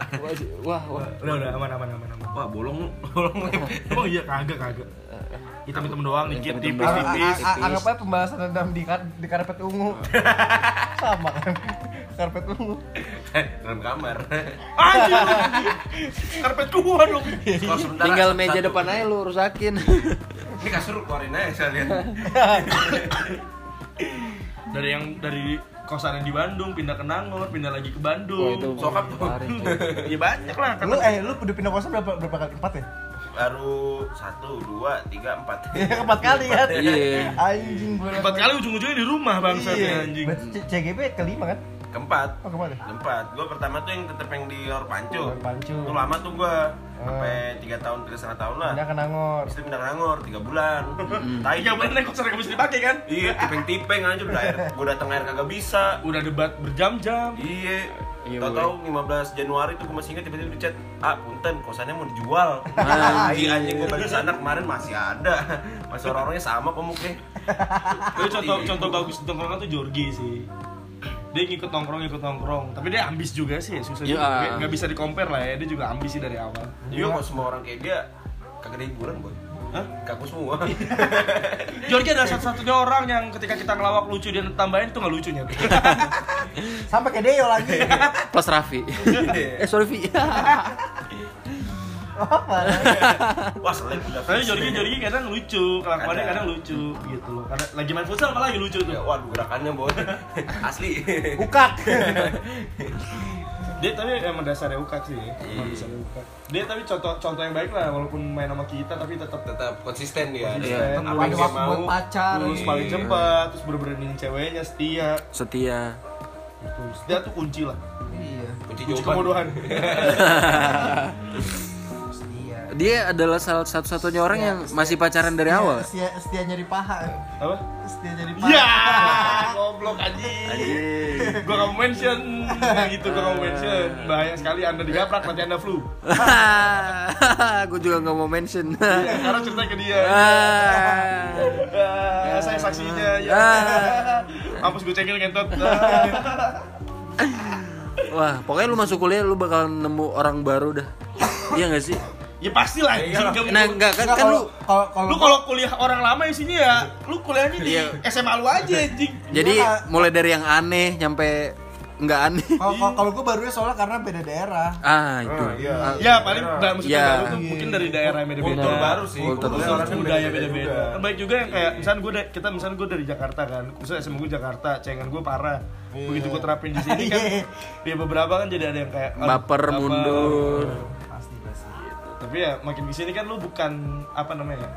Wah, wah. Udah udah aman aman aman aman Wah, bolong bolong. Emang iya kagak kagak hitam-hitam doang dikit tipis tipis Anggap aja pembahasan dendam di, kar- di karpet ungu Sama kan Karpet ungu dalam kamar anjir karpet gua dong sebentar, Tinggal meja satu. depan aja lu rusakin. ini kasur keluarin aja sekalian dari yang dari kosan yang di Bandung pindah ke Nangor pindah lagi ke Bandung itu Sokap tuh. ya banyak lah kan Lu eh lu udah pindah kosan berapa, berapa kali? Empat ya? baru satu dua tiga empat Iya empat kali kan Iya. Anjing gue empat kali ujung-ujungnya di rumah bang Iya anjing Berarti C- CGB kelima kan? Keempat. Oh ke mana? keempat. Gue pertama tuh yang tetep yang di Lor Pancu. Lor Pancu. itu lama tuh gue sampai tiga tahun tiga setengah tahun lah. Pindah ke Nangor. Itu pindah ke Nangor tiga bulan. Tai tiga bulan naik kosan gak bisa dipakai kan? Iya. Tipeng-tipeng aja udah air. Gue datang air kagak bisa. Udah debat berjam-jam. Iya, Iya, tahu-tahu 15 Januari tuh gue masih ingat tiba-tiba di chat, ah punten kosannya mau dijual. Anjing. Iya anjing gue balik sana kemarin masih ada, masih orang-orangnya sama kok mukanya. Tapi contoh contoh bagus di tongkrongan tuh Jorgi sih. Dia ngikut nongkrong ngikut nongkrong, tapi dia ambis juga sih, susah Ya. juga. Nggak- bisa di compare lah ya, dia juga ambis sih dari awal. Juga kok semua orang kayak dia kagak ada hiburan boy. Hah? Kaku semua. Jorgi adalah satu-satunya orang yang ketika kita ngelawak lucu dia tambahin tuh nggak lucunya. Sampai ke Deo lagi Plus Raffi. eh sorry Vi. Apa? Wah selek udah. Tapi. Jorgi Jorgi kadang lucu, kelakuannya Ada. kadang lucu gitu loh. Karena lagi main futsal malah lagi lucu Ya, tuh. waduh gerakannya boy. Asli. Ukak Dia tapi emang dasarnya ukak sih. Emang dasarnya ukak. Dia tapi contoh contoh yang baik lah walaupun main sama kita tapi tetap Tetap konsisten dia. Konsisten. Apa Ada yang dia waktu buat mau. pacar terus Iya. paling cepat, terus bener-berenin ceweknya setia. Setia. Gitu. Setia tuh kunci lah. Iya Kunci Kunci kemudahan. Setia Dia adalah salah satu-satunya orang yang masih pacaran dari awal. Setia, setia nyari paha Apa? Setia nyari paha Ya, goblok anjing. Anjing. Gua gak mau mention gitu, gua gak mau mention. Bahaya sekali Anda digaprak nanti Anda flu. Gue juga nggak mau mention. Ya, sekarang cerita ke dia. Ah. Ah, saya saksinya ya. Ah. Mampus gue cengil ngentot. Wah, pokoknya lu masuk kuliah lu bakal nemu orang baru dah. Iya gak sih? Ya pasti lah. Gak Nah, enggak kan kan lu kalau kalau Lu kalau kuliah orang lama isinya ya, lu kuliahnya di Iya. SMA lu aja anjing. jadi Gua- mulai dari yang aneh nyampe nggak aneh. kalau kalau- gue barunya soalnya karena beda daerah Ah, itu. Ah, iya. Ah, Ya paling nggak maksudnya Iya. baru tuh mungkin dari daerah yang beda-beda. Kultur baru sih. Kultur Kultur orangnya budaya beda-beda juga. Kan baik juga yang kayak misalnya gue kita misalnya gue dari Jakarta kan, misalnya SMA gue Jakarta, cengen gue parah. Begitu gue terapin di sini kan, ya beberapa kan jadi ada yang kayak Baper, mundur. Tapi ya makin di sini kan lu bukan apa namanya?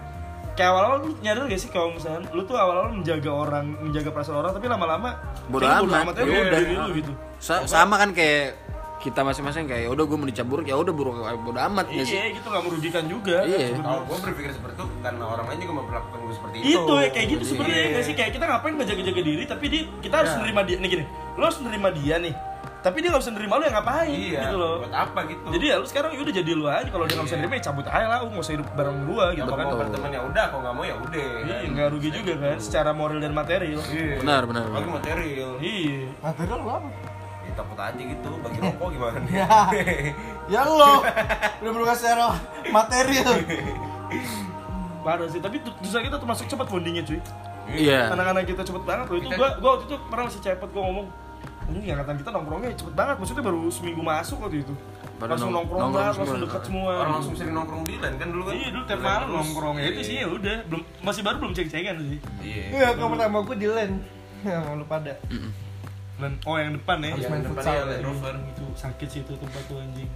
Kayak awal-awal lu nyadar gak sih kalau misalnya lu tuh awal-awal menjaga orang, menjaga perasaan orang, tapi lama-lama Bodo amat, ya udah. lu gitu. Sa- sama kan kayak kita masing-masing kayak "Ya udah gue mau dicap buruk ya udah buruk bodo amat ya sih. Iya, gitu gak merugikan juga. Iya. sebenarnya. Kalau gue berpikir seperti itu karena orang lain juga memperlakukan gue seperti itu. itu ya kayak gitu sebenarnya Iya. nggak sih kayak kita ngapain ngejaga-jaga diri tapi dia kita harus Iya. nerima dia nih gini lo harus nerima dia nih tapi dia nggak bisa nerima lo yang ngapain Iya. gitu loh Buat apa gitu? jadi ya lu sekarang ya udah jadi lu aja kalau dia nggak bisa Iya. nerima ya cabut aja lah lu nggak usah hidup bareng gua gitu kalau kan mau berteman ya udah, kalau nggak mau ya udah. iya nggak rugi juga kan secara moral dan material Iya. Benar, benar, Bagi material. iya material lu apa Ya, takut aja gitu. Bagi rokok gimana? ya ya lo udah berubah secara material parah sih tapi dosa kita termasuk cepat bondingnya cuy Iya. anak-anak kita cepet banget loh itu Kita- gua gua waktu itu pernah masih cepet gua ngomong ini angkatan kita nongkrongnya cepet banget maksudnya baru seminggu masuk waktu itu Baru langsung nong- nongkrong, nongkrong banget langsung dekat semua Orang langsung sering nongkrong di lain kan dulu kan? Iya dulu tiap malam nongkrong ya itu sih ya udah belum masih baru belum ceng-cengan sih. Iya. Iya, kalau pertama gue di LAN sama lu pada Dan oh yang depan ya. Habis Yang main futsal. Land Rover. Itu sakit sih itu tempat tuh anjing.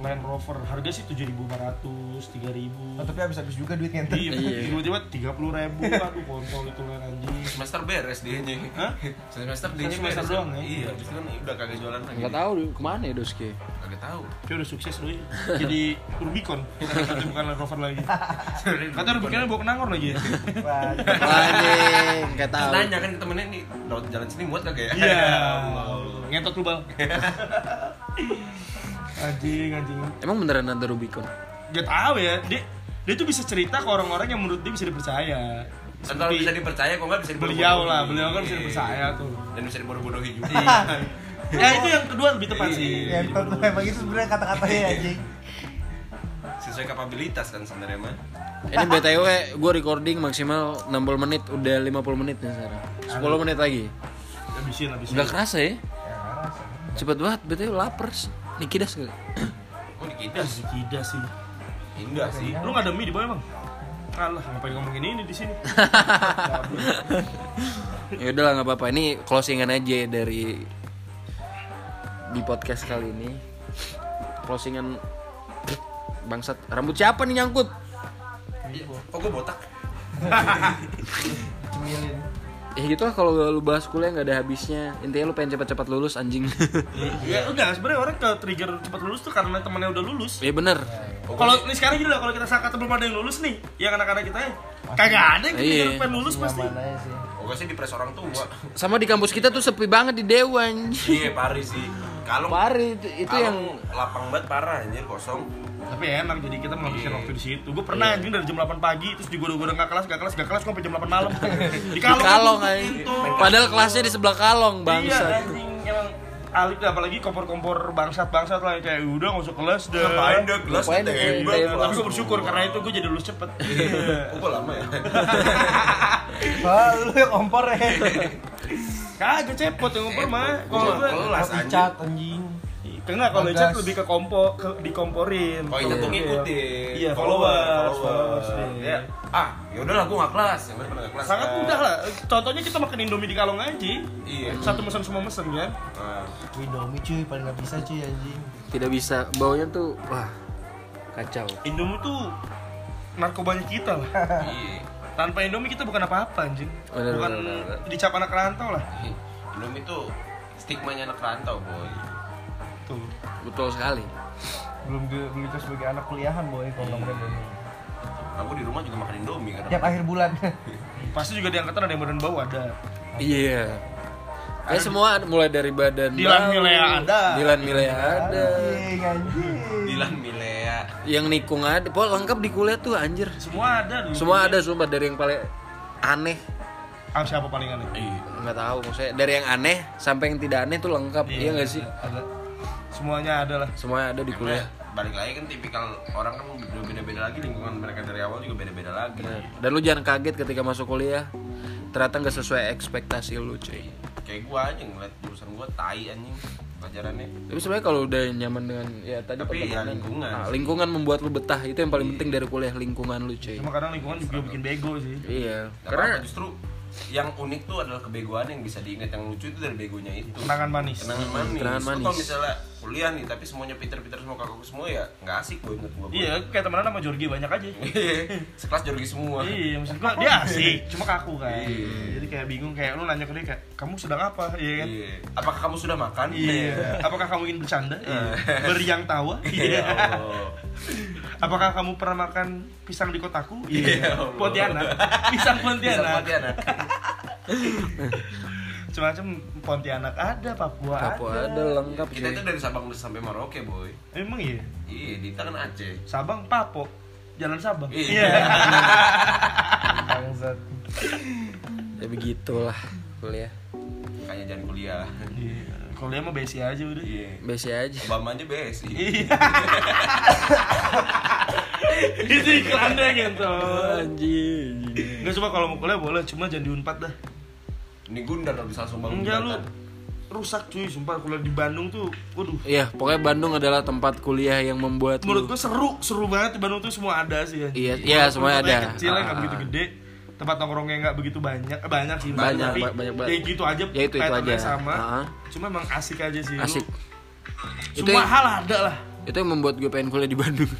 Land Rover harga sih 7.500, 3.000. Oh, tapi habis-habis juga duit ngenter Iya, Iya. tiba-tiba 30 ribu, aduh kontol itu land anjing. Semester beres dia nya. Hah? Semester dia Semester beres. doang ya? Iya, habis itu kan udah kagak jualan lagi. Nggak tahu ke mana ya Doski. Kagak tahu. Dia udah sukses loh ya. Jadi Rubicon, tapi bukan Land Rover lagi. Kata Rubiconnya bawa ke Nangor lagi ya. Wah, nggak tahu. nanya kan temennya nih, jalan sini muat kagak ya? Iya. Ngentot lu bal. anjing, anjing. Emang beneran ada Rubicon? Gak tahu ya, dia dia tuh bisa cerita ke orang-orang yang menurut dia bisa dipercaya. Dan kalau bisa dipercaya, kok nggak bisa beliau lah, beliau kan bisa dipercaya tuh. Dan bisa dibodoh-bodohi juga. ya itu yang kedua lebih tepat sih. ya emang itu sebenarnya kata-katanya anjing Sesuai kapabilitas kan sebenarnya mah. Ini BTW gue recording maksimal 60 menit Udah 50 menit nih sekarang 10 menit lagi Habisin, habisin. Udah kerasa ya Ya. Cepet banget BTW lapar Nikidas kali Oh Si Kida sih. Enggak sih. Lu nggak ada mie di bawah emang? Alah, ngapain ngomongin ini di sini? ya udahlah nggak apa-apa ini closingan aja dari di podcast kali ini closingan bangsat rambut siapa nih nyangkut Oh gue botak. Cemilin. Ya gitu lah kalau lu bahas kuliah nggak ada habisnya intinya lu pengen cepat-cepat lulus anjing ya enggak, sebenarnya orang ke trigger cepat lulus tuh karena temannya udah lulus. ya bener Kalau ini sekarang gini lah, kalau kita sangka belum ada yang lulus nih, yang anak-anak kita ya, kagak ada yang Iya. pengen lulus pasti. Nyaman aja sih. Oh di press orang tua. sama di kampus kita tuh sepi banget di Dewan Iya pari sih. Kalau Pari itu, itu yang lapang banget parah anjir kosong. Tapi enak jadi kita menghabiskan waktu di situ. Gue pernah anjing dari jam 8 pagi terus juga udah nggak kelas, nggak kelas, nggak kelas, gue sampai jam 8 malam. di di kalong, kalong tuh, anjing. gitu. padahal kelasnya di sebelah kalong Iya anjing emang Alik apalagi kompor-kompor bangsat-bangsat lah yang kayak udah nggak usah kelas dah. Ngapain dah kelas tembak. iya, Iya, tapi gue bersyukur karena itu gue jadi lulus cepet. Oh gue lama ya. Wah, lu yang kompor ya. Kagak cepot yang kompor mah. Kalau gue kelas anjing. Enggak, kalau chat lebih ke kompo, ke dikomporin. Oh itu tuh ngikutin. Iya, followers, followers. followers, Ya, ah, ya udahlah gue nggak kelas. Yang nggak kelas. Sangat kan. mudah lah. Contohnya kita makan Indomie di kalong aja. Iya. Satu mesen semua mesen kan. Nah, Indomie cuy, paling gak bisa cuy anjing. tidak bisa baunya tuh wah kacau Indomie tuh narkobanya kita lah. iya. Tanpa Indomie kita bukan apa-apa anjing. Bener, bukan bener, bener. dicap anak rantau lah. Indomie tuh stigmanya anak rantau boy. Tuh. betul sekali Belum belum itu sebagai anak kuliahan boy kalau nggak makan Indomie. Aku di rumah juga makan Indomie kan. Tiap akhir bulan. Pasti juga di angkatan ada yang badan bau ada. iya kayak semua ada- mulai dari badan Dilan bau, Milea ada. Dilan Milea ada Anjing, anjing. Dilan Milea. yang nikung ada pokoknya lengkap di kuliah tuh anjir Semua ada dulu. semua ada sumpah dari yang paling aneh Ah, siapa paling aneh? Iya. nggak tahu maksudnya dari yang aneh sampai yang tidak aneh tuh lengkap iya nggak sih Ada. Semuanya ada lah. semuanya ada di kuliah Karena balik lagi kan tipikal orang kan beda-beda lagi lingkungan mereka dari awal juga beda-beda lagi. Bener. dan lu jangan kaget ketika masuk kuliah ternyata nggak sesuai ekspektasi lu cuy Kayak gua aja ngeliat jurusan gua tai anjing pelajarannya. tapi sebenarnya kalau udah nyaman dengan ya tadi Tapi ya lingkungan. nah, lingkungan membuat lu betah itu yang paling penting dari kuliah lingkungan lu cuy Cuma kadang lingkungan juga bikin bego sih. iya Gak karena justru yang unik tuh adalah kebegoan yang bisa diingat yang lucu itu dari begonya itu. Kenangan manis. Kenangan manis. kenangan manis. kalau misalnya kuliah nih tapi semuanya pinter-pinter semua kakakku semua ya nggak asik gue inget gua. Iya, kayak temenan sama Jorgi banyak aja. Sekelas jorgi semua. Iya, maksud gua dia asik, cuma kaku kan. Iya. Jadi kayak bingung kayak lu nanya ke dia kayak kamu sedang apa? Iya kan? Iya. Apakah kamu sudah makan? Iya. Apakah kamu ingin bercanda? Iya. Beriang tawa? Iya. Iya. Allah. Apakah kamu pernah makan pisang di kotaku? Iya, Allah. Pontianak. Pisang Pontianak. Pontianak. Macam-macam Pontianak ada, Papua, Papua ada. ada lengkap Kita cuy itu dari Sabang sampai Merauke, boy. Emang iya. Iya, di tangan Aceh. Sabang Papo. Jalan Sabang. Iya. Bangsat. ya begitulah kuliah Makanya jangan kuliah. Iya. Kalau dia mah besi aja udah. Iya. besi aja Obama aja BSI. Iya. Itu iklannya gitu. anjing Enggak cuma kalau mau kuliah boleh, cuma jangan di Unpad dah. Ini Gundar kalau bisa langsung bangun Enggak lu rusak cuy, sumpah kuliah di Bandung tuh. Waduh. Iya, pokoknya Bandung adalah tempat kuliah yang membuat Menurut lu gua seru, seru banget di Bandung tuh semua ada sih ya. Iya, iya, semuanya Tempatnya ada. Kecil nggak Ah. begitu gede. Tempat nongkrongnya nggak begitu banyak, eh, banyak sih Banyak, tapi ba- banyak banget. ya gitu aja. Ya, itu- itu aja. sama. Ah. Cuma emang asik aja sih. Lu- asik. Itu Semua yang, hal ada lah. itu yang membuat gue pengen kuliah di Bandung.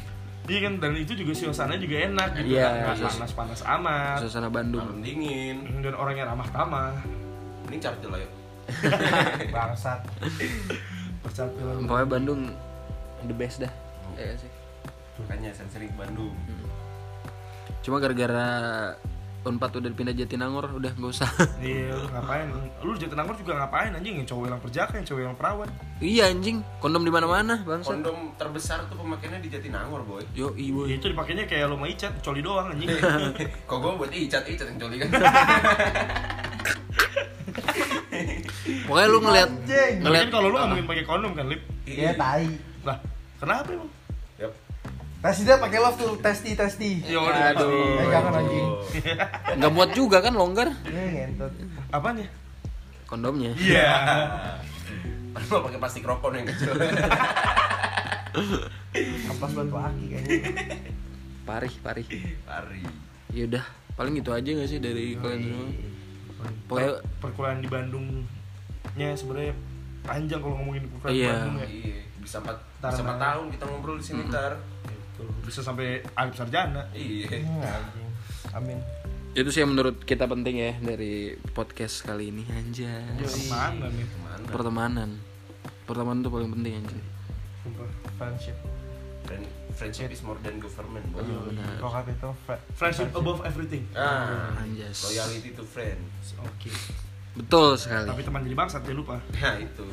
Iya kan dan itu juga suasananya juga enak gitu. Iya, Nggak suas- panas-panas amat. Suasana Bandung. Malam dingin. Dan orangnya ramah tamah. Ini charger lah yuk. Bangsat. Percaturan. Pokoknya Bandung the best dah. Iya sih. Makanya saya sering ke Bandung. Cuma gara-gara Unpad udah pindah Jatinangor, udah gak usah. Iya, ngapain? Lu di Jatinangor juga ngapain anjing? Yang cowok yang perjaka, yang cowok yang perawan. iya anjing, kondom di mana-mana, bangsa. Kondom terbesar tuh pemakaiannya di Jatinangor, boy. Yo, ibu. Ya, itu dipakainya kayak lo mau icat, coli doang anjing. Kok gue buat icat icat yang coli kan? Pokoknya lu ngeliat ngeliat kalau lu nggak mungkin pakai kondom kan, Lip? Iya tai. Lah, kenapa emang? Yap. Testi dia pakai love tuh, testi testi. Yo, Aduh. Jangan anjing. Nggak muat juga kan longgar Ini ngentot. Apanya? kondomnya. Iya. Padahal pakai plastik rokok yang kecil. Ampas batu aki kayaknya. Parih, parih. Pari. Ya udah, paling itu aja gak sih dari kalian semua? Pokoknya perkuliahan di Bandungnya sebenarnya panjang kalau ngomongin perkuliahan di Iya. Bandung ya. Iya, bisa empat bisa empat tahun kita ngobrol di sini tar. Gitu. Bisa sampai alif sarjana. Iya. Anjing. Amin. itu sih yang menurut kita penting ya dari podcast kali ini anjay. Mana nih? Mana? Pertemanan. Pertemanan tuh paling penting anjay. Friendship. Friend, friendship is more than government. Bro. Benar. Kalau itu fri- Friendship above everything. Ah, Anjas. loyalty to friends. Oke. Betul sekali. Tapi teman jadi bangsat jangan lupa. Nah itu.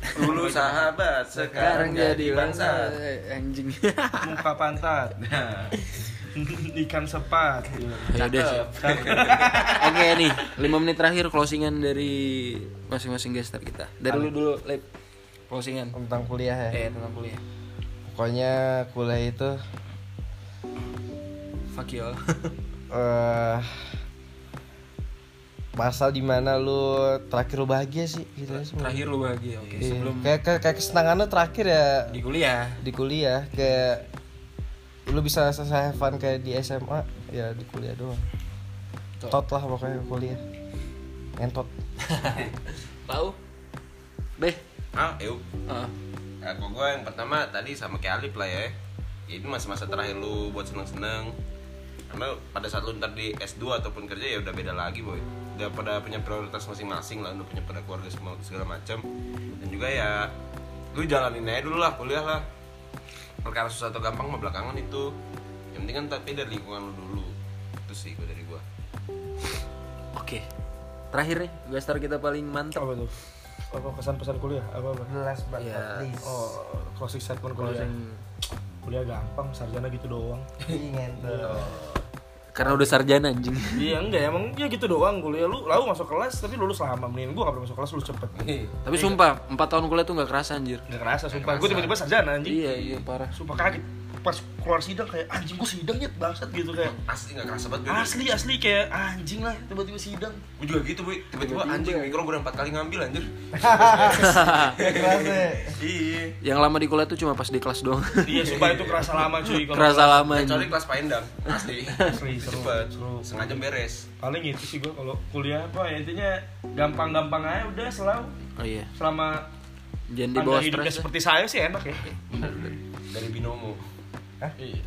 Dulu sahabat, sekarang Sekarang jadi bangsa. anjing. Muka pantat. Nah, Ikan sepat. Oke nih, 5 menit terakhir closingan dari masing-masing gestar kita. Dari lu dulu, Lep. Closingan. tentang kuliah ya. Eh, tentang kuliah. Pokoknya kuliah itu Fuck you all. eh masa di mana lu terakhir lu bahagia sih gitu ya. Terakhir lu bahagia. Oke, Iya. sebelum kayak kayak, kayak kesenangan lu terakhir ya di kuliah. di kuliah kayak lu bisa selesai fun kayak di SMA ya di kuliah doang tot lah pokoknya kuliah ngentot Tahu? Beh. ah, yuk. Ah. Nah, kok gue yang pertama tadi sama kayak Alip lah ya. Ini masa-masa terakhir lu buat seneng-seneng. Karena pada saat lu ntar di S2 ataupun kerja ya udah beda lagi boy. Udah pada punya prioritas masing-masing lah, udah punya pada keluarga semua segala macam. Dan juga ya lu jalanin aja dulu lah kuliah lah. Perkara susah atau gampang mah belakangan itu. Yang penting kan tapi dari lingkungan lu dulu. Itu sih gue dari gue. Oke. Terakhir nih, gestar kita paling mantap. Apa tuh? Apa kesan pesan kuliah? Apa apa? last but Iya. not least Oh, closing statement kuliah. Closing. Kuliah gampang, sarjana gitu doang. Ih, ngentot Karena udah sarjana anjing. Iya enggak emang ya gitu doang. Kuliah lu lalu masuk kelas tapi lulus lama mending gua gak pernah masuk kelas lulus cepet. Tapi sumpah, 4 tahun kuliah tuh gak kerasa anjir. Gak kerasa sumpah. Gua tiba-tiba sarjana anjing. Iya, iya parah. Sumpah kaget pas keluar sidang kayak anjing gua sidang nyet bangsat gitu kayak Asli nggak kerasa banget gue. asli asli kayak anjing lah tiba-tiba sidang Gue juga gitu boy. Tiba-tiba anjing mikro gue udah empat kali ngambil anjir. Gak kerasa ya. Iya. Yang lama di kuliah tuh cuma pas di kelas doang. iya sumpah itu kerasa lama cuy kalau kerasa lama Kecuali anjing. kelas Pak Endang, asli. Asli, seru, Cepet, seru. setengah jam beres. paling itu sih gua kalau kuliah apa ya intinya gampang-gampang aja udah selalu Oh iya. selama Jangan dibawa hidupnya stres. seperti saya sih enak ya Dari binomo. Iya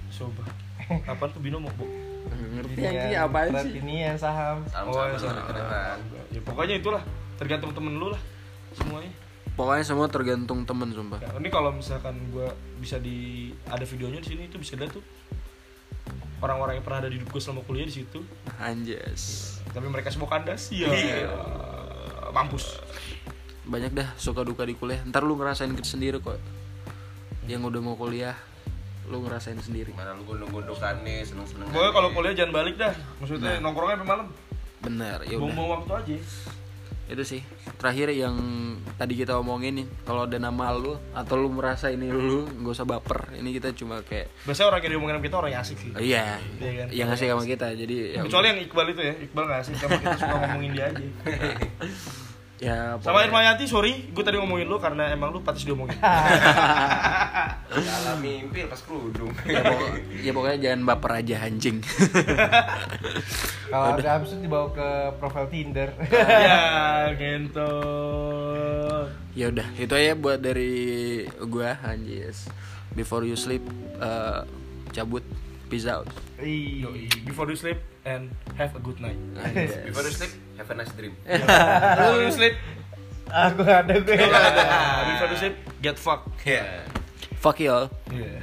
apa tuh binomo bu? Ngerti. Ini anjing yang apaan berat sih? Ini yang saham. Oh, iya, ya pokoknya itulah tergantung temen lu lah semuanya. Pokoknya semua tergantung temen sumpah. Ya, ini kalau misalkan gua bisa di ada videonya di sini itu bisa lihat tuh. Orang-orang yang pernah ada di hidup gue selama kuliah di situ. Anjas. tapi mereka semua kandas. Ya Iya. mampus. Banyak dah suka duka di kuliah. Ntar lu ngerasain sendiri kok. Yang udah mau kuliah, lu ngerasain sendiri. Mana lu gondok-gondokannya, seneng-seneng. pokoknya kalau kuliah jangan balik dah maksudnya nongkrongnya sampai malam Bener, ya udah. buang-buang waktu aja Itu sih. Terakhir yang tadi kita omongin nih, kalau ada nama lu atau lu merasa ini lu nggak usah baper. Ini kita cuma kayak biasanya orang yang diomongin sama kita orang yang asik sih oh, iya, Iya kan? yang ngasih sama kita. Jadi ya, kecuali yang Iqbal itu ya Iqbal nggak asik sama kita suka ngomongin dia aja ya sama pokoknya- Irmayanti sorry gue tadi ngomongin lu karena emang lu patis diomongin Dalam mimpi lepas kerudung. ya, pokok- ya pokoknya jangan baper aja anjing. Kalau ada absurd dibawa ke profil Tinder ya gentot ya udah, itu aja buat dari gua anjis. Before you sleep eh, cabut peace out. Before you sleep and have a good night. Before you sleep, have a nice dream. before you sleep Aku gak ada gue before you sleep get fucked Ya. Fuck you all. yeah